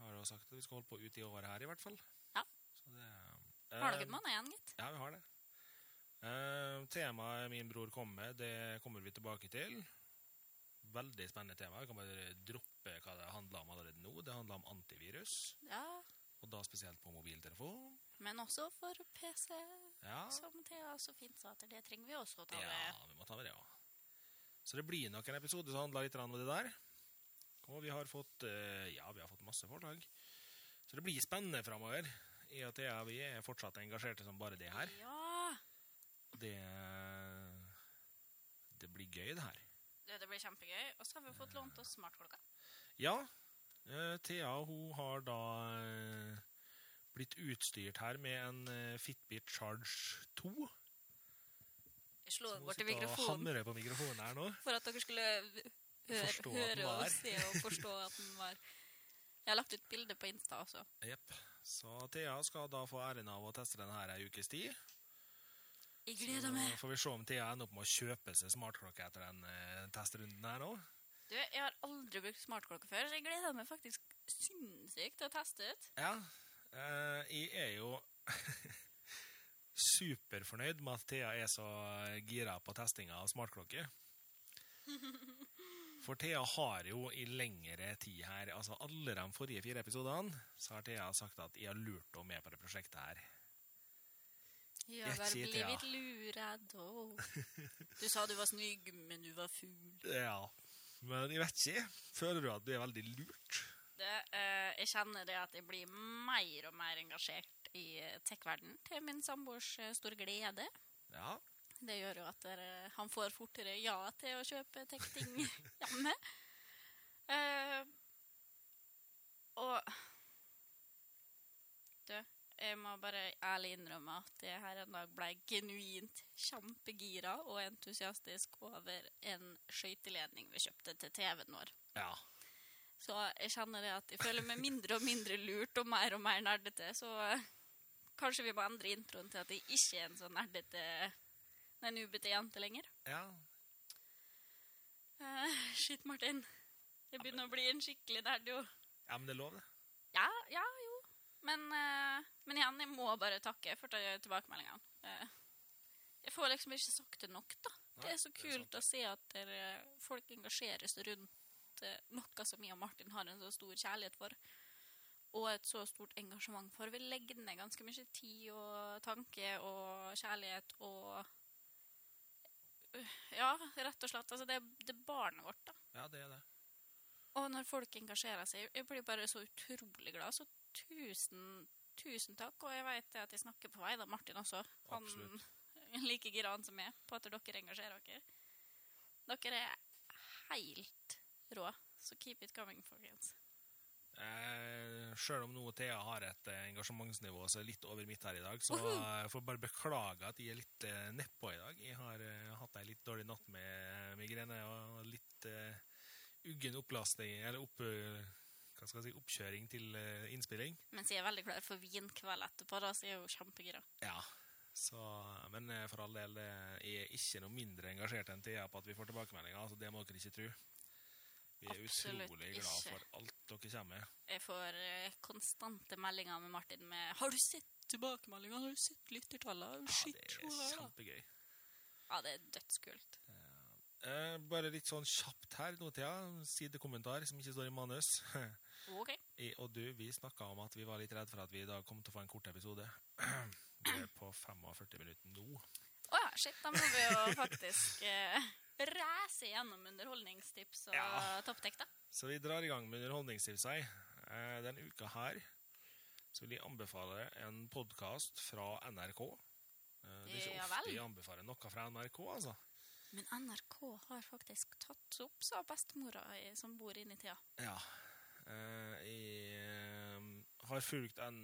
har jo sagt at vi skal holde på ut i året her, i hvert fall. Ja. Så det, Har dere eh, en måned igjen, gitt? Ja, vi har det. Eh, temaet min bror kom med, det kommer vi tilbake til. Veldig spennende tema. Vi kan bare droppe hva det handler om allerede nå. Det handler om antivirus, spesielt på mobiltelefon. Men også for PC, Ja, som Thea så fint sa, at det trenger vi også å ta med. ja vi må ta med det ja. Så det blir nok en episode som handler litt om det der. Og vi har fått eh, Ja, vi har fått masse forslag. Så det blir spennende framover. I og Thea vi er fortsatt engasjerte som bare det her. Ja! Det Det blir gøy, det her. Det, det blir kjempegøy. Og så har vi fått lånt oss smartklokka. Ja, eh, Thea hun har da eh, blitt utstyrt her med en eh, Fitbit Charge 2. Jeg slo Så hun bort til sitter og mikrofonen på mikrofonen her nå. for at dere skulle høre, høre og se og forstå at den var Jeg har lagt ut bilde på Insta også. Jepp. Så Thea skal da få æren av å teste den her ei ukes tid. Jeg gleder meg. Så får vi se om Thea ender opp med å kjøpe seg smartklokke etter den eh, testrunden her nå. Du, jeg har aldri brukt smartklokke før, så jeg gleder meg faktisk sinnssykt til å teste ut. Ja, jeg er jo superfornøyd med at Thea er så gira på testinga av smartklokke. For Thea har jo i lengre tid her, altså alle de forrige fire episodene, så har Thea sagt at jeg har lurt henne med på det prosjektet her. Jeg har blivit Thea. lurad. åh. Du sa du var snygg, men du var ful. Ja, men jeg vet ikke. Føler du at du er veldig lurt? Det, eh, jeg kjenner det at jeg blir mer og mer engasjert i eh, tech-verden, til min samboers eh, store glede. Ja, Det gjør jo at der, han får fortere ja til å kjøpe tech-ting hjemme. Eh, og Du, jeg må bare ærlig innrømme at jeg her en dag ble genuint kjempegira og entusiastisk over en skøyteledning vi kjøpte til TV-en vår. ja. Så jeg kjenner det at jeg føler meg mindre og mindre lurt og mer og mer nerdete. Så eh, kanskje vi må endre introen til at jeg ikke er en sånn nerdete, nei, nubete jente lenger. ja. Uh, shit, Martin. Jeg begynner å bli en skikkelig nerd, jo. Ja, men det er lov, det. Ja, ja, jo. Men, uh, men igjen, jeg må bare takke for til- tilbakemeldingene. Uh, jeg får liksom ikke sagt det nok, da. Det er så kult å se at folk engasjerer seg rundt eh, noe som jeg og Martin har en så stor kjærlighet for, og et så stort engasjement for. Vi legger ned ganske mye tid og tanke og kjærlighet og øh, Ja, rett og slett. Altså, det, det er barnet vårt, da. Ja, det er det. Og når folk engasjerer seg, jeg blir bare så utrolig glad. Så tusen, tusen takk. Og jeg vet at jeg snakker på vei, da, Martin også. Han Absolutt. like gira han som meg på at dere engasjerer dere. Dere er helt rå. Så keep it coming, folkens. Eh, Sjøl om nå Thea har et eh, engasjementsnivå som er litt over mitt her i dag, så jeg får bare beklage at jeg er litt eh, nedpå i dag. Jeg har eh, hatt ei litt dårlig natt med migrene og litt eh, uggen opplastning, eller opp, eh, hva skal jeg si, oppkjøring til eh, innspilling. Mens jeg er veldig klar for vinkveld etterpå, da, så jeg er jo kjempegira. Ja, så, men eh, for all del, eh, jeg er ikke noe mindre engasjert enn Thea på at vi får tilbakemeldinger, altså det må dere ikke tro. Vi er Absolutt utrolig glad ikke. for alt dere kommer med. Jeg får eh, konstante meldinger med Martin med 'Har du sett tilbakemeldinga? Har du sett lyttertallene? Ja, Shit, det er bra.» kjempegøy. Ja, det er dødskult. Eh, bare litt sånn kjapt her nå, Thea. Sidekommentar som ikke står i manus. OK. Jeg og du, vi snakka om at vi var litt redd for at vi i dag kom til å få en kort episode. Vi er på 45 minutter nå. Shit, da må vi jo faktisk eh, ræse gjennom underholdningstips og Ja. topptek, da. Så vi drar i gang med underholdningstipsene. Eh, denne uka her så vil jeg anbefale en podkast fra NRK. Eh, det er ikke Ja ofte vel. jeg anbefaler noe fra NRK, altså. Men NRK har faktisk tatt opp, sa bestemora i- som bor inne i tida. Ja. Eh, jeg eh, har fulgt en,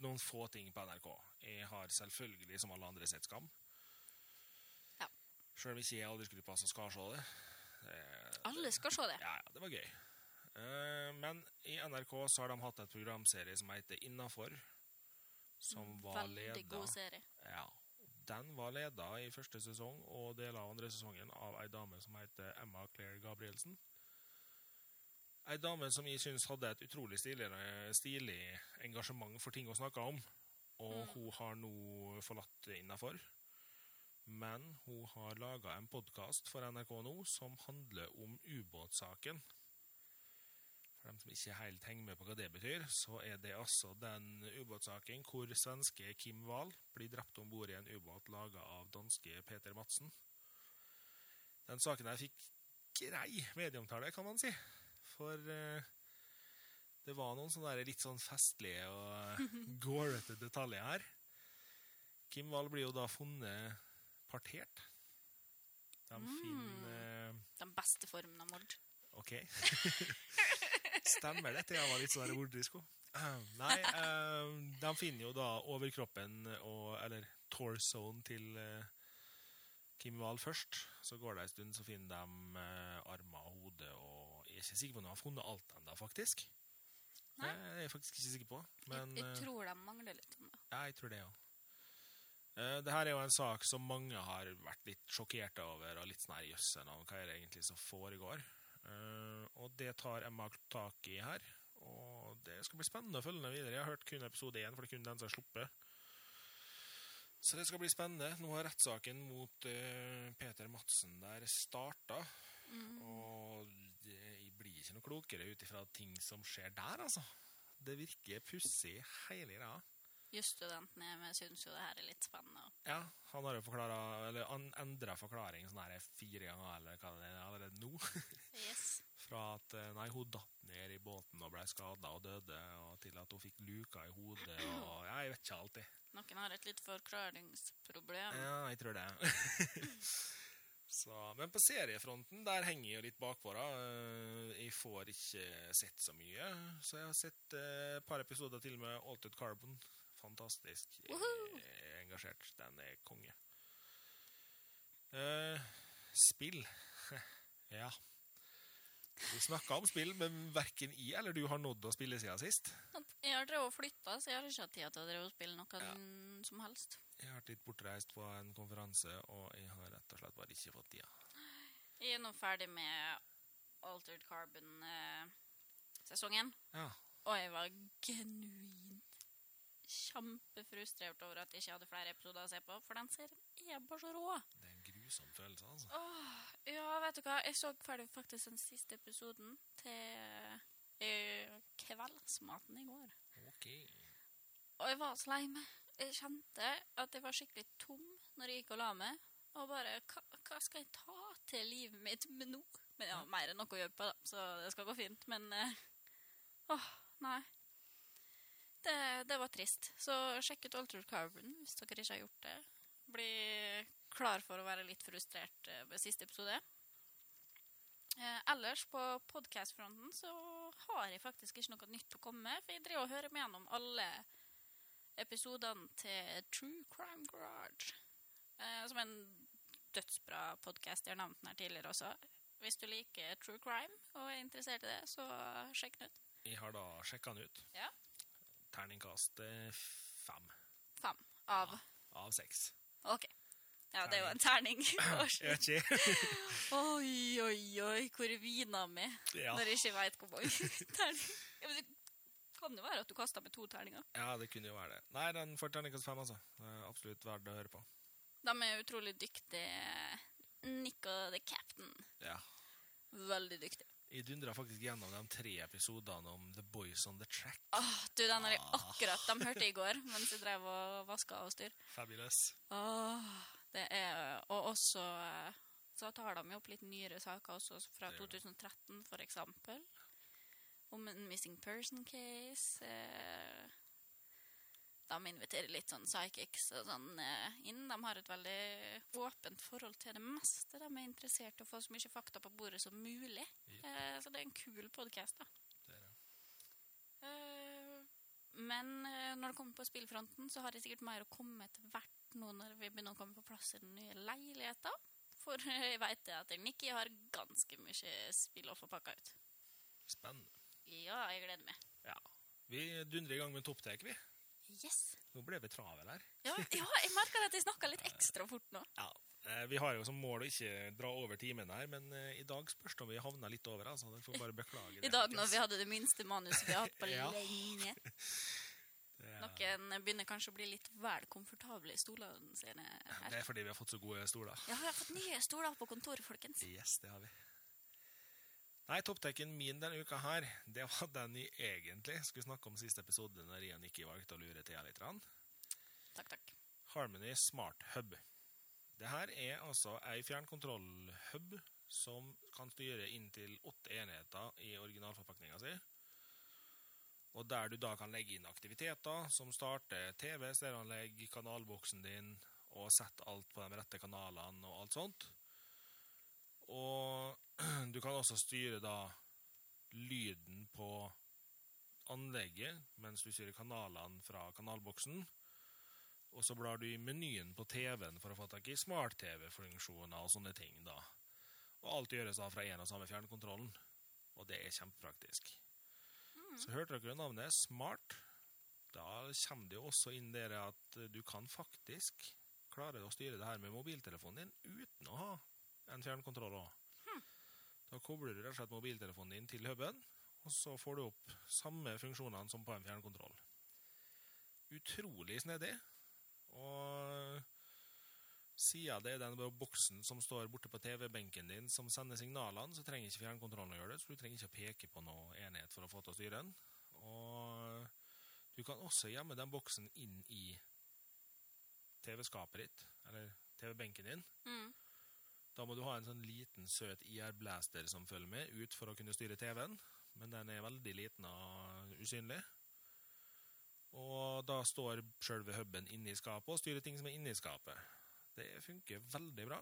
noen få ting på NRK. Jeg har selvfølgelig, som alle andre, sett Skam. Sjøl ikke jeg aldri skulle passe skal se det. Eh, Alle skal se det. Ja, ja, det var gøy. Eh, men i NRK så har de hatt et programserie som heter Innafor. Som var Veldig leda god serie. ja, Den var leda i første sesong og deler av andre sesongen av ei dame som heter Emma Claire Gabrielsen. Ei dame som jeg syns hadde et utrolig stilig, stilig engasjement for ting hun snakka om. Og Mm. hun har nå forlatt innafor. Men hun har laga en podkast for NRK nå som handler om ubåtsaken. For dem som ikke helt henger med på hva det betyr, så er det altså den ubåtsaken hvor svenske Kim Wahl blir drept om bord i en ubåt laga av danske Peter Madsen. Den saken her fikk grei medieomtale, kan man si. For eh, det var noen sånne der litt sånn festlige og gårete detaljer her. Kim Wahl blir jo da funnet partert. De Mm. finner eh, Den beste formen av mord. OK. Stemmer dette? Jeg var litt sånn morderisk. Nei, eh, de finner jo da overkroppen og Eller torsoen til eh, Kim Wahl først. Så går det en stund, så finner de armer og hode og Jeg er ikke sikker på om de har funnet alt ennå, faktisk. Nei. Det er jeg faktisk ikke sikker på. Men jeg, jeg tror de mangler litt om det. ja, jeg tror det òg. Uh, det her er jo en sak som mange har vært litt sjokkerte over, og litt sånn her jøsse navn, hva er det egentlig som foregår? Eh, og det tar Emma tak i her, og det skal bli spennende å følge den videre. Jeg har hørt kun episode én, for det er kun den som er sluppet. Så det skal bli spennende. Nå har rettssaken mot eh, Peter Madsen der starta, Mm. og det, jeg blir ikke noe klokere ut ifra ting som skjer der, altså. Det virker pussig, hele greia. Jusstudentene meg syns jo det her er litt spennende. Ja, han har jo forklara, eller han endra forklaring sånn her fire ganger, eller hva det er, allerede nå. Yes. Fra at eh, nei, hun datt ned i båten og ble skada og døde, og til at hun fikk luka i hodet, og ja, jeg vet ikke alltid. Noen har et litt forklaringsproblem. Ja, jeg tror det. så, men på seriefronten, der henger jeg jo litt bakpå, da. Eh, Jeg får ikke sett så mye, så jeg har sett eh, et par episoder til med Altered Carbon. Fantastisk. Woohoo! er engasjert. Den er konge. Uh, spill. ja. Vi snakka om spill, men verken jeg eller du har nådd å spille siden sist. Jeg har drevet og flytta, så jeg har ikke hatt tid til å drive og spille noe Ja. som helst. Jeg har vært litt bortreist på en konferanse, og jeg har rett og slett bare ikke fått tida. Jeg er nå ferdig med Altered Carbon-sesongen, Ja. og jeg var genuint kjempefrustrert over at jeg ikke hadde flere episoder å se på, for den serien er bare så rå. Det er en grusom følelse, altså. Åh, ja, vet du hva? Jeg så ferdig faktisk den siste episoden til uh, kveldsmaten i går. Ok. Og jeg var så lei meg. Jeg kjente at jeg var skikkelig tom når jeg gikk og la meg. Og bare hva, hva skal jeg ta til livet mitt med nå? Men jeg har mer enn noe å gjøre på, da, så det skal gå fint. Men uh, åh, nei. Det, det var trist. Så sjekk ut Altered Carbon hvis dere ikke har gjort det. Bli klar for å være litt frustrert eh, ved siste episode. Eh, ellers på podcast-fronten så har jeg faktisk ikke noe nytt å komme med, for jeg driver og hører meg gjennom alle episodene til True Crime Garage. Eh, som er en dødsbra podcast. Jeg har nevnt den her tidligere også. Hvis du liker true crime og er interessert i det, så sjekk den ut. Jeg har da sjekka den ut. Ja. Terningkast eh, fem Fem av av seks. OK. Ja, det er jo en terning. Oi, oi, oi, hvor vina mi ja. når jeg ikke veit hvor mange terninger kan Det være at du kasta med to terninger. ja, det kunne jo være det. Nei, den får terningkast fem, altså. Absolutt verdt å høre på. De er utrolig dyktige. Nick og The Captain. Ja. Veldig dyktig. Jeg dundra faktisk gjennom de tre episodene om The Boys on the Track. Åh, du, den har jeg akkurat De hørte i går mens jeg drev og vaska og styr. Fabulous. Åh, det er Og også eh, så tar de opp litt nyere saker også, fra Det gjør de. 2013, for eksempel. Om en missing person case. Eh, de inviterer litt sånn psychics og sånn eh, inn. De har et veldig åpent forhold til det meste. De er interessert i å få så mye fakta på bordet som mulig. Yep. Eh, så det er en kul podkast, da. Det er det. Eh, men når det kommer på spillfronten, så har jeg sikkert mer å komme etter hvert nå når vi begynner å komme på plass i den nye leiligheten. For jeg vet at Nikki har ganske mye spill å få pakka ut. Spennende. Ja, jeg gleder meg. Ja. Vi dundrer i gang med en topptek, vi. Yes. Nå ble vi travel her. Ja, ja jeg merker at jeg snakka litt ekstra fort nå. Ja. Eh, Vi har jo som mål å ikke dra over timen her, men eh, i dag spørs det om vi havna litt over. altså. Dere får bare beklage det. I dag når vi hadde det minste manuset vi har hatt på Ja. lenge. Er, Noen begynner kanskje å bli litt vel komfortable i stolene sine her. det er fordi vi har fått så gode stoler. Ja, vi har fått nye stoler på kontoret, folkens. Yes, det har vi. Nei, topptekken min denne uka her, det var den jeg egentlig skulle snakke om siste episode, når jeg ikke valgte å lure til litt. Takk, takk. Harmony Smart Hub. Det her er altså ei fjernkontrollhub som kan styre inntil åtte enheter i originalforpakninga si. Og der du da kan legge inn aktiviteter som starter TV, stereoanlegg, kanalboksen din, og setter alt på de rette kanalene og alt sånt. Og du kan også styre da lyden på anlegget mens du styrer kanalene fra kanalboksen. Og så blar du i menyen på TV-en for å få tak i smart-TV-funksjoner og sånne ting. da. Og alt gjøres da fra én og samme fjernkontrollen. Og det er kjempepraktisk. Så hørte dere navnet Smart. Da kommer det jo også inn der at du kan faktisk klare å styre det her med mobiltelefonen din uten å ha en fjernkontroll òg. Da kobler du rett og slett mobiltelefonen din til huben, og så får du opp samme funksjonene som på en fjernkontroll. Utrolig snedig. Og siden det er den boksen som står borte på TV-benken din som sender signalene, så trenger ikke fjernkontrollen å gjøre det, så du trenger ikke å peke på noe enhet for å få til å styre den. Og du kan også gjemme den boksen inn i TV-skapet ditt, eller TV-benken din. Mm. Da må du ha en sånn liten, søt IR-blaster som følger med ut for å kunne styre TV-en, men den er veldig liten og usynlig. Og da står sjølve huben inne i skapet og styrer ting som er inne i skapet. Det funker veldig bra.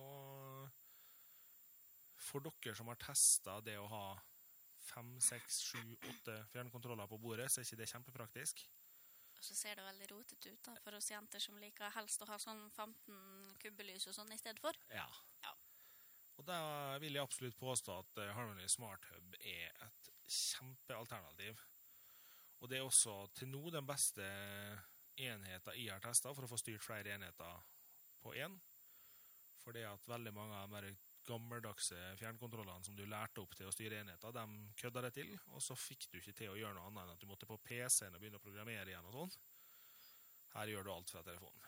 Og for dere som har testa det å ha fem, seks, sju, åtte fjernkontroller på bordet, så er ikke det kjempepraktisk. Og så ser det veldig rotete ut da, for oss jenter som liker helst å ha sånn 15 kubbelys og sånn i stedet for. Ja. Ja. Og da vil jeg absolutt påstå at eh, Harmony Smart Hub er et kjempealternativ. Og det er også til nå den beste enheten jeg har testa for å få styrt flere enheter på én. Fordi at veldig mange av de gammeldagse fjernkontrollene som du lærte opp til å styre enheter, de kødda det til, og så fikk du ikke til å gjøre noe annet enn at du måtte på PC-en og begynne å programmere igjen og sånn. Her gjør du alt fra telefonen.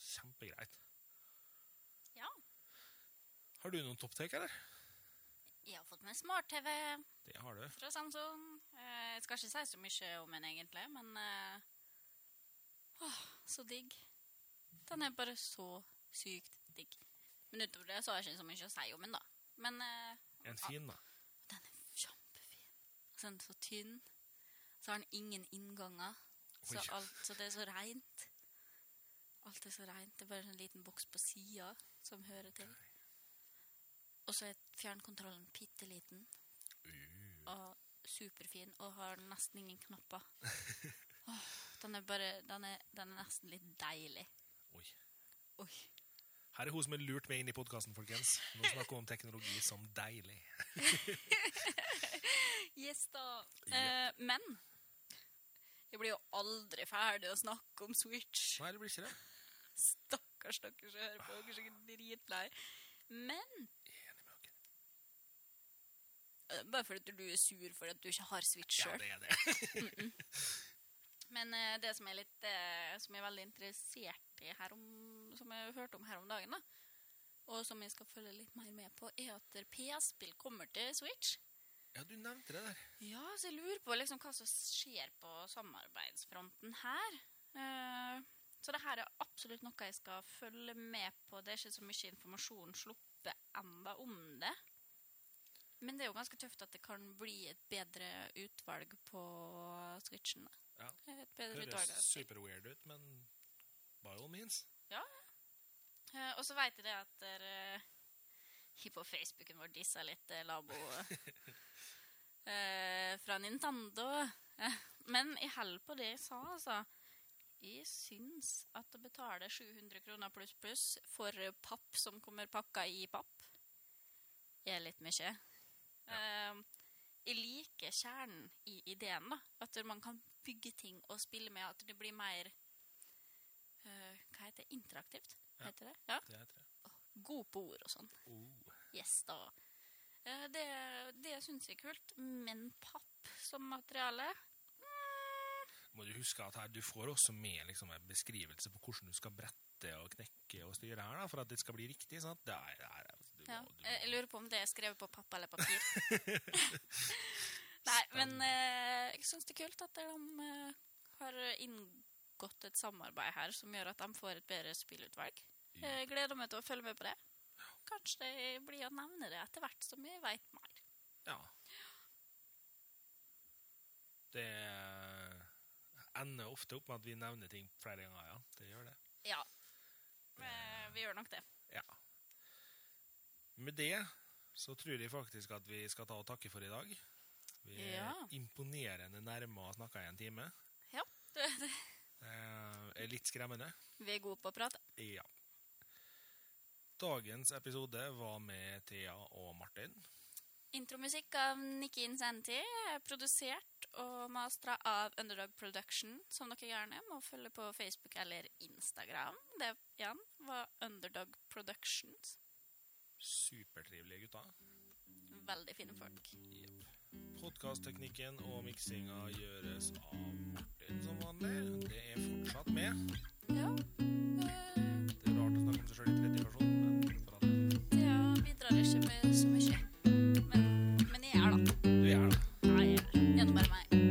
Kjempegreit. Ja. Har du noen topptek, eller? Jeg har fått meg smart-TV Det har du. fra Samsung. Eh, Jeg skal ikke si så mye om den egentlig, men eh, åh, så digg. Den er bare så sykt digg. Men utover det så har jeg ikke så mye å si om den, da. Men eh, En fin, da. den er kjempefin. Så den er så tynn. Så har den ingen innganger. Så, Oi. alt, så det er så rent. Alt er så rent. Det er bare en liten boks på sida som hører til. Og så er fjernkontrollen bitte liten Uh, og superfin og har nesten ingen knapper. Åh, den er bare den er, den er nesten litt deilig. oi. Oi. Her er hun som har lurt meg inn i podkasten, folkens. Nå snakker hun om teknologi som deilig. Yes, da. Yeah. Uh, men jeg blir jo aldri ferdig å snakke om Switch. Nei, det blir ikke det. Stakkars dere som hører på. Dere er sikkert dritlei. Men eh, Bare fordi du er sur for at du ikke har Switch Ja, sjøl. det er det. Men uh, det som er litt uh, Som jeg er veldig interessert i her om Som jeg hørte om her om dagen, da, og som jeg skal følge litt mer med på, er at PS-spill kommer til Switch. Ja, du nevnte det der. Ja, så jeg lurer på liksom hva som skjer på samarbeidsfronten her. Uh, så det her er absolutt noe jeg skal følge med på. Det er ikke så mye informasjon sluppet enda om det. Men det er jo ganske tøft at det kan bli et bedre utvalg på Switchen. Ja. Et bedre utvalg. Høres superweird super weird ut, men by all means. Eh, og så vet jeg det at dere uh, på Facebooken vår dissa litt uh, labo eh, fra Nintendo. Men jeg holder på det jeg sa, altså. Jeg syns at å betale 700 kroner pluss pluss for papp som kommer pakka i papp, er litt mye. Eh, jeg liker kjernen i ideen, da. At man kan bygge ting og spille med. At det blir mer Hva heter det? Interaktivt? Heter det? Ja. Det heter det. God på ord og sånn. Oh. Yes, da. Eh, Det, det syns jeg er kult. Men papp som materiale Må du huske at her, du får også med liksom, en beskrivelse på hvordan du skal brette og knekke og styre her, da, for at det skal bli riktig. sant? Det er, det er, altså, du, ja. du, Jeg lurer på om det er skrevet på papp eller papir. Nei, men eh, jeg syns det er kult at de eh, har inngått et samarbeid her som gjør at de får et bedre spillutvalg. Jeg gleder meg til å følge med på det. Kanskje det blir å nevne det etter hvert som vi veit mer. ja. Det ender ofte opp med at vi nevner ting flere ganger, ja. Det gjør det. Ja. Eh, Vi gjør nok det. Ja. Med det så tror jeg faktisk at vi skal ta og takke for i dag. Vi er Ja. imponerende nærme å snakke i en time. Ja, det, det. Det er litt skremmende. Vi er gode på å prate. Ja. Dagens episode var med Thea og Martin. Intromusikk av Nikki Insanity er produsert og mastra av Underdog Production, som dere gjerne må følge på Facebook eller Instagram. Det igjen var Underdog Productions. Supertrivelige gutter. Veldig fine folk. Yep. Podkastteknikken og miksinga gjøres av Martin som vanlig. Det er fortsatt med. Ja. eh, kommer seg. Ikke med så mye. Men, jeg er da. Du er da. Bare meg.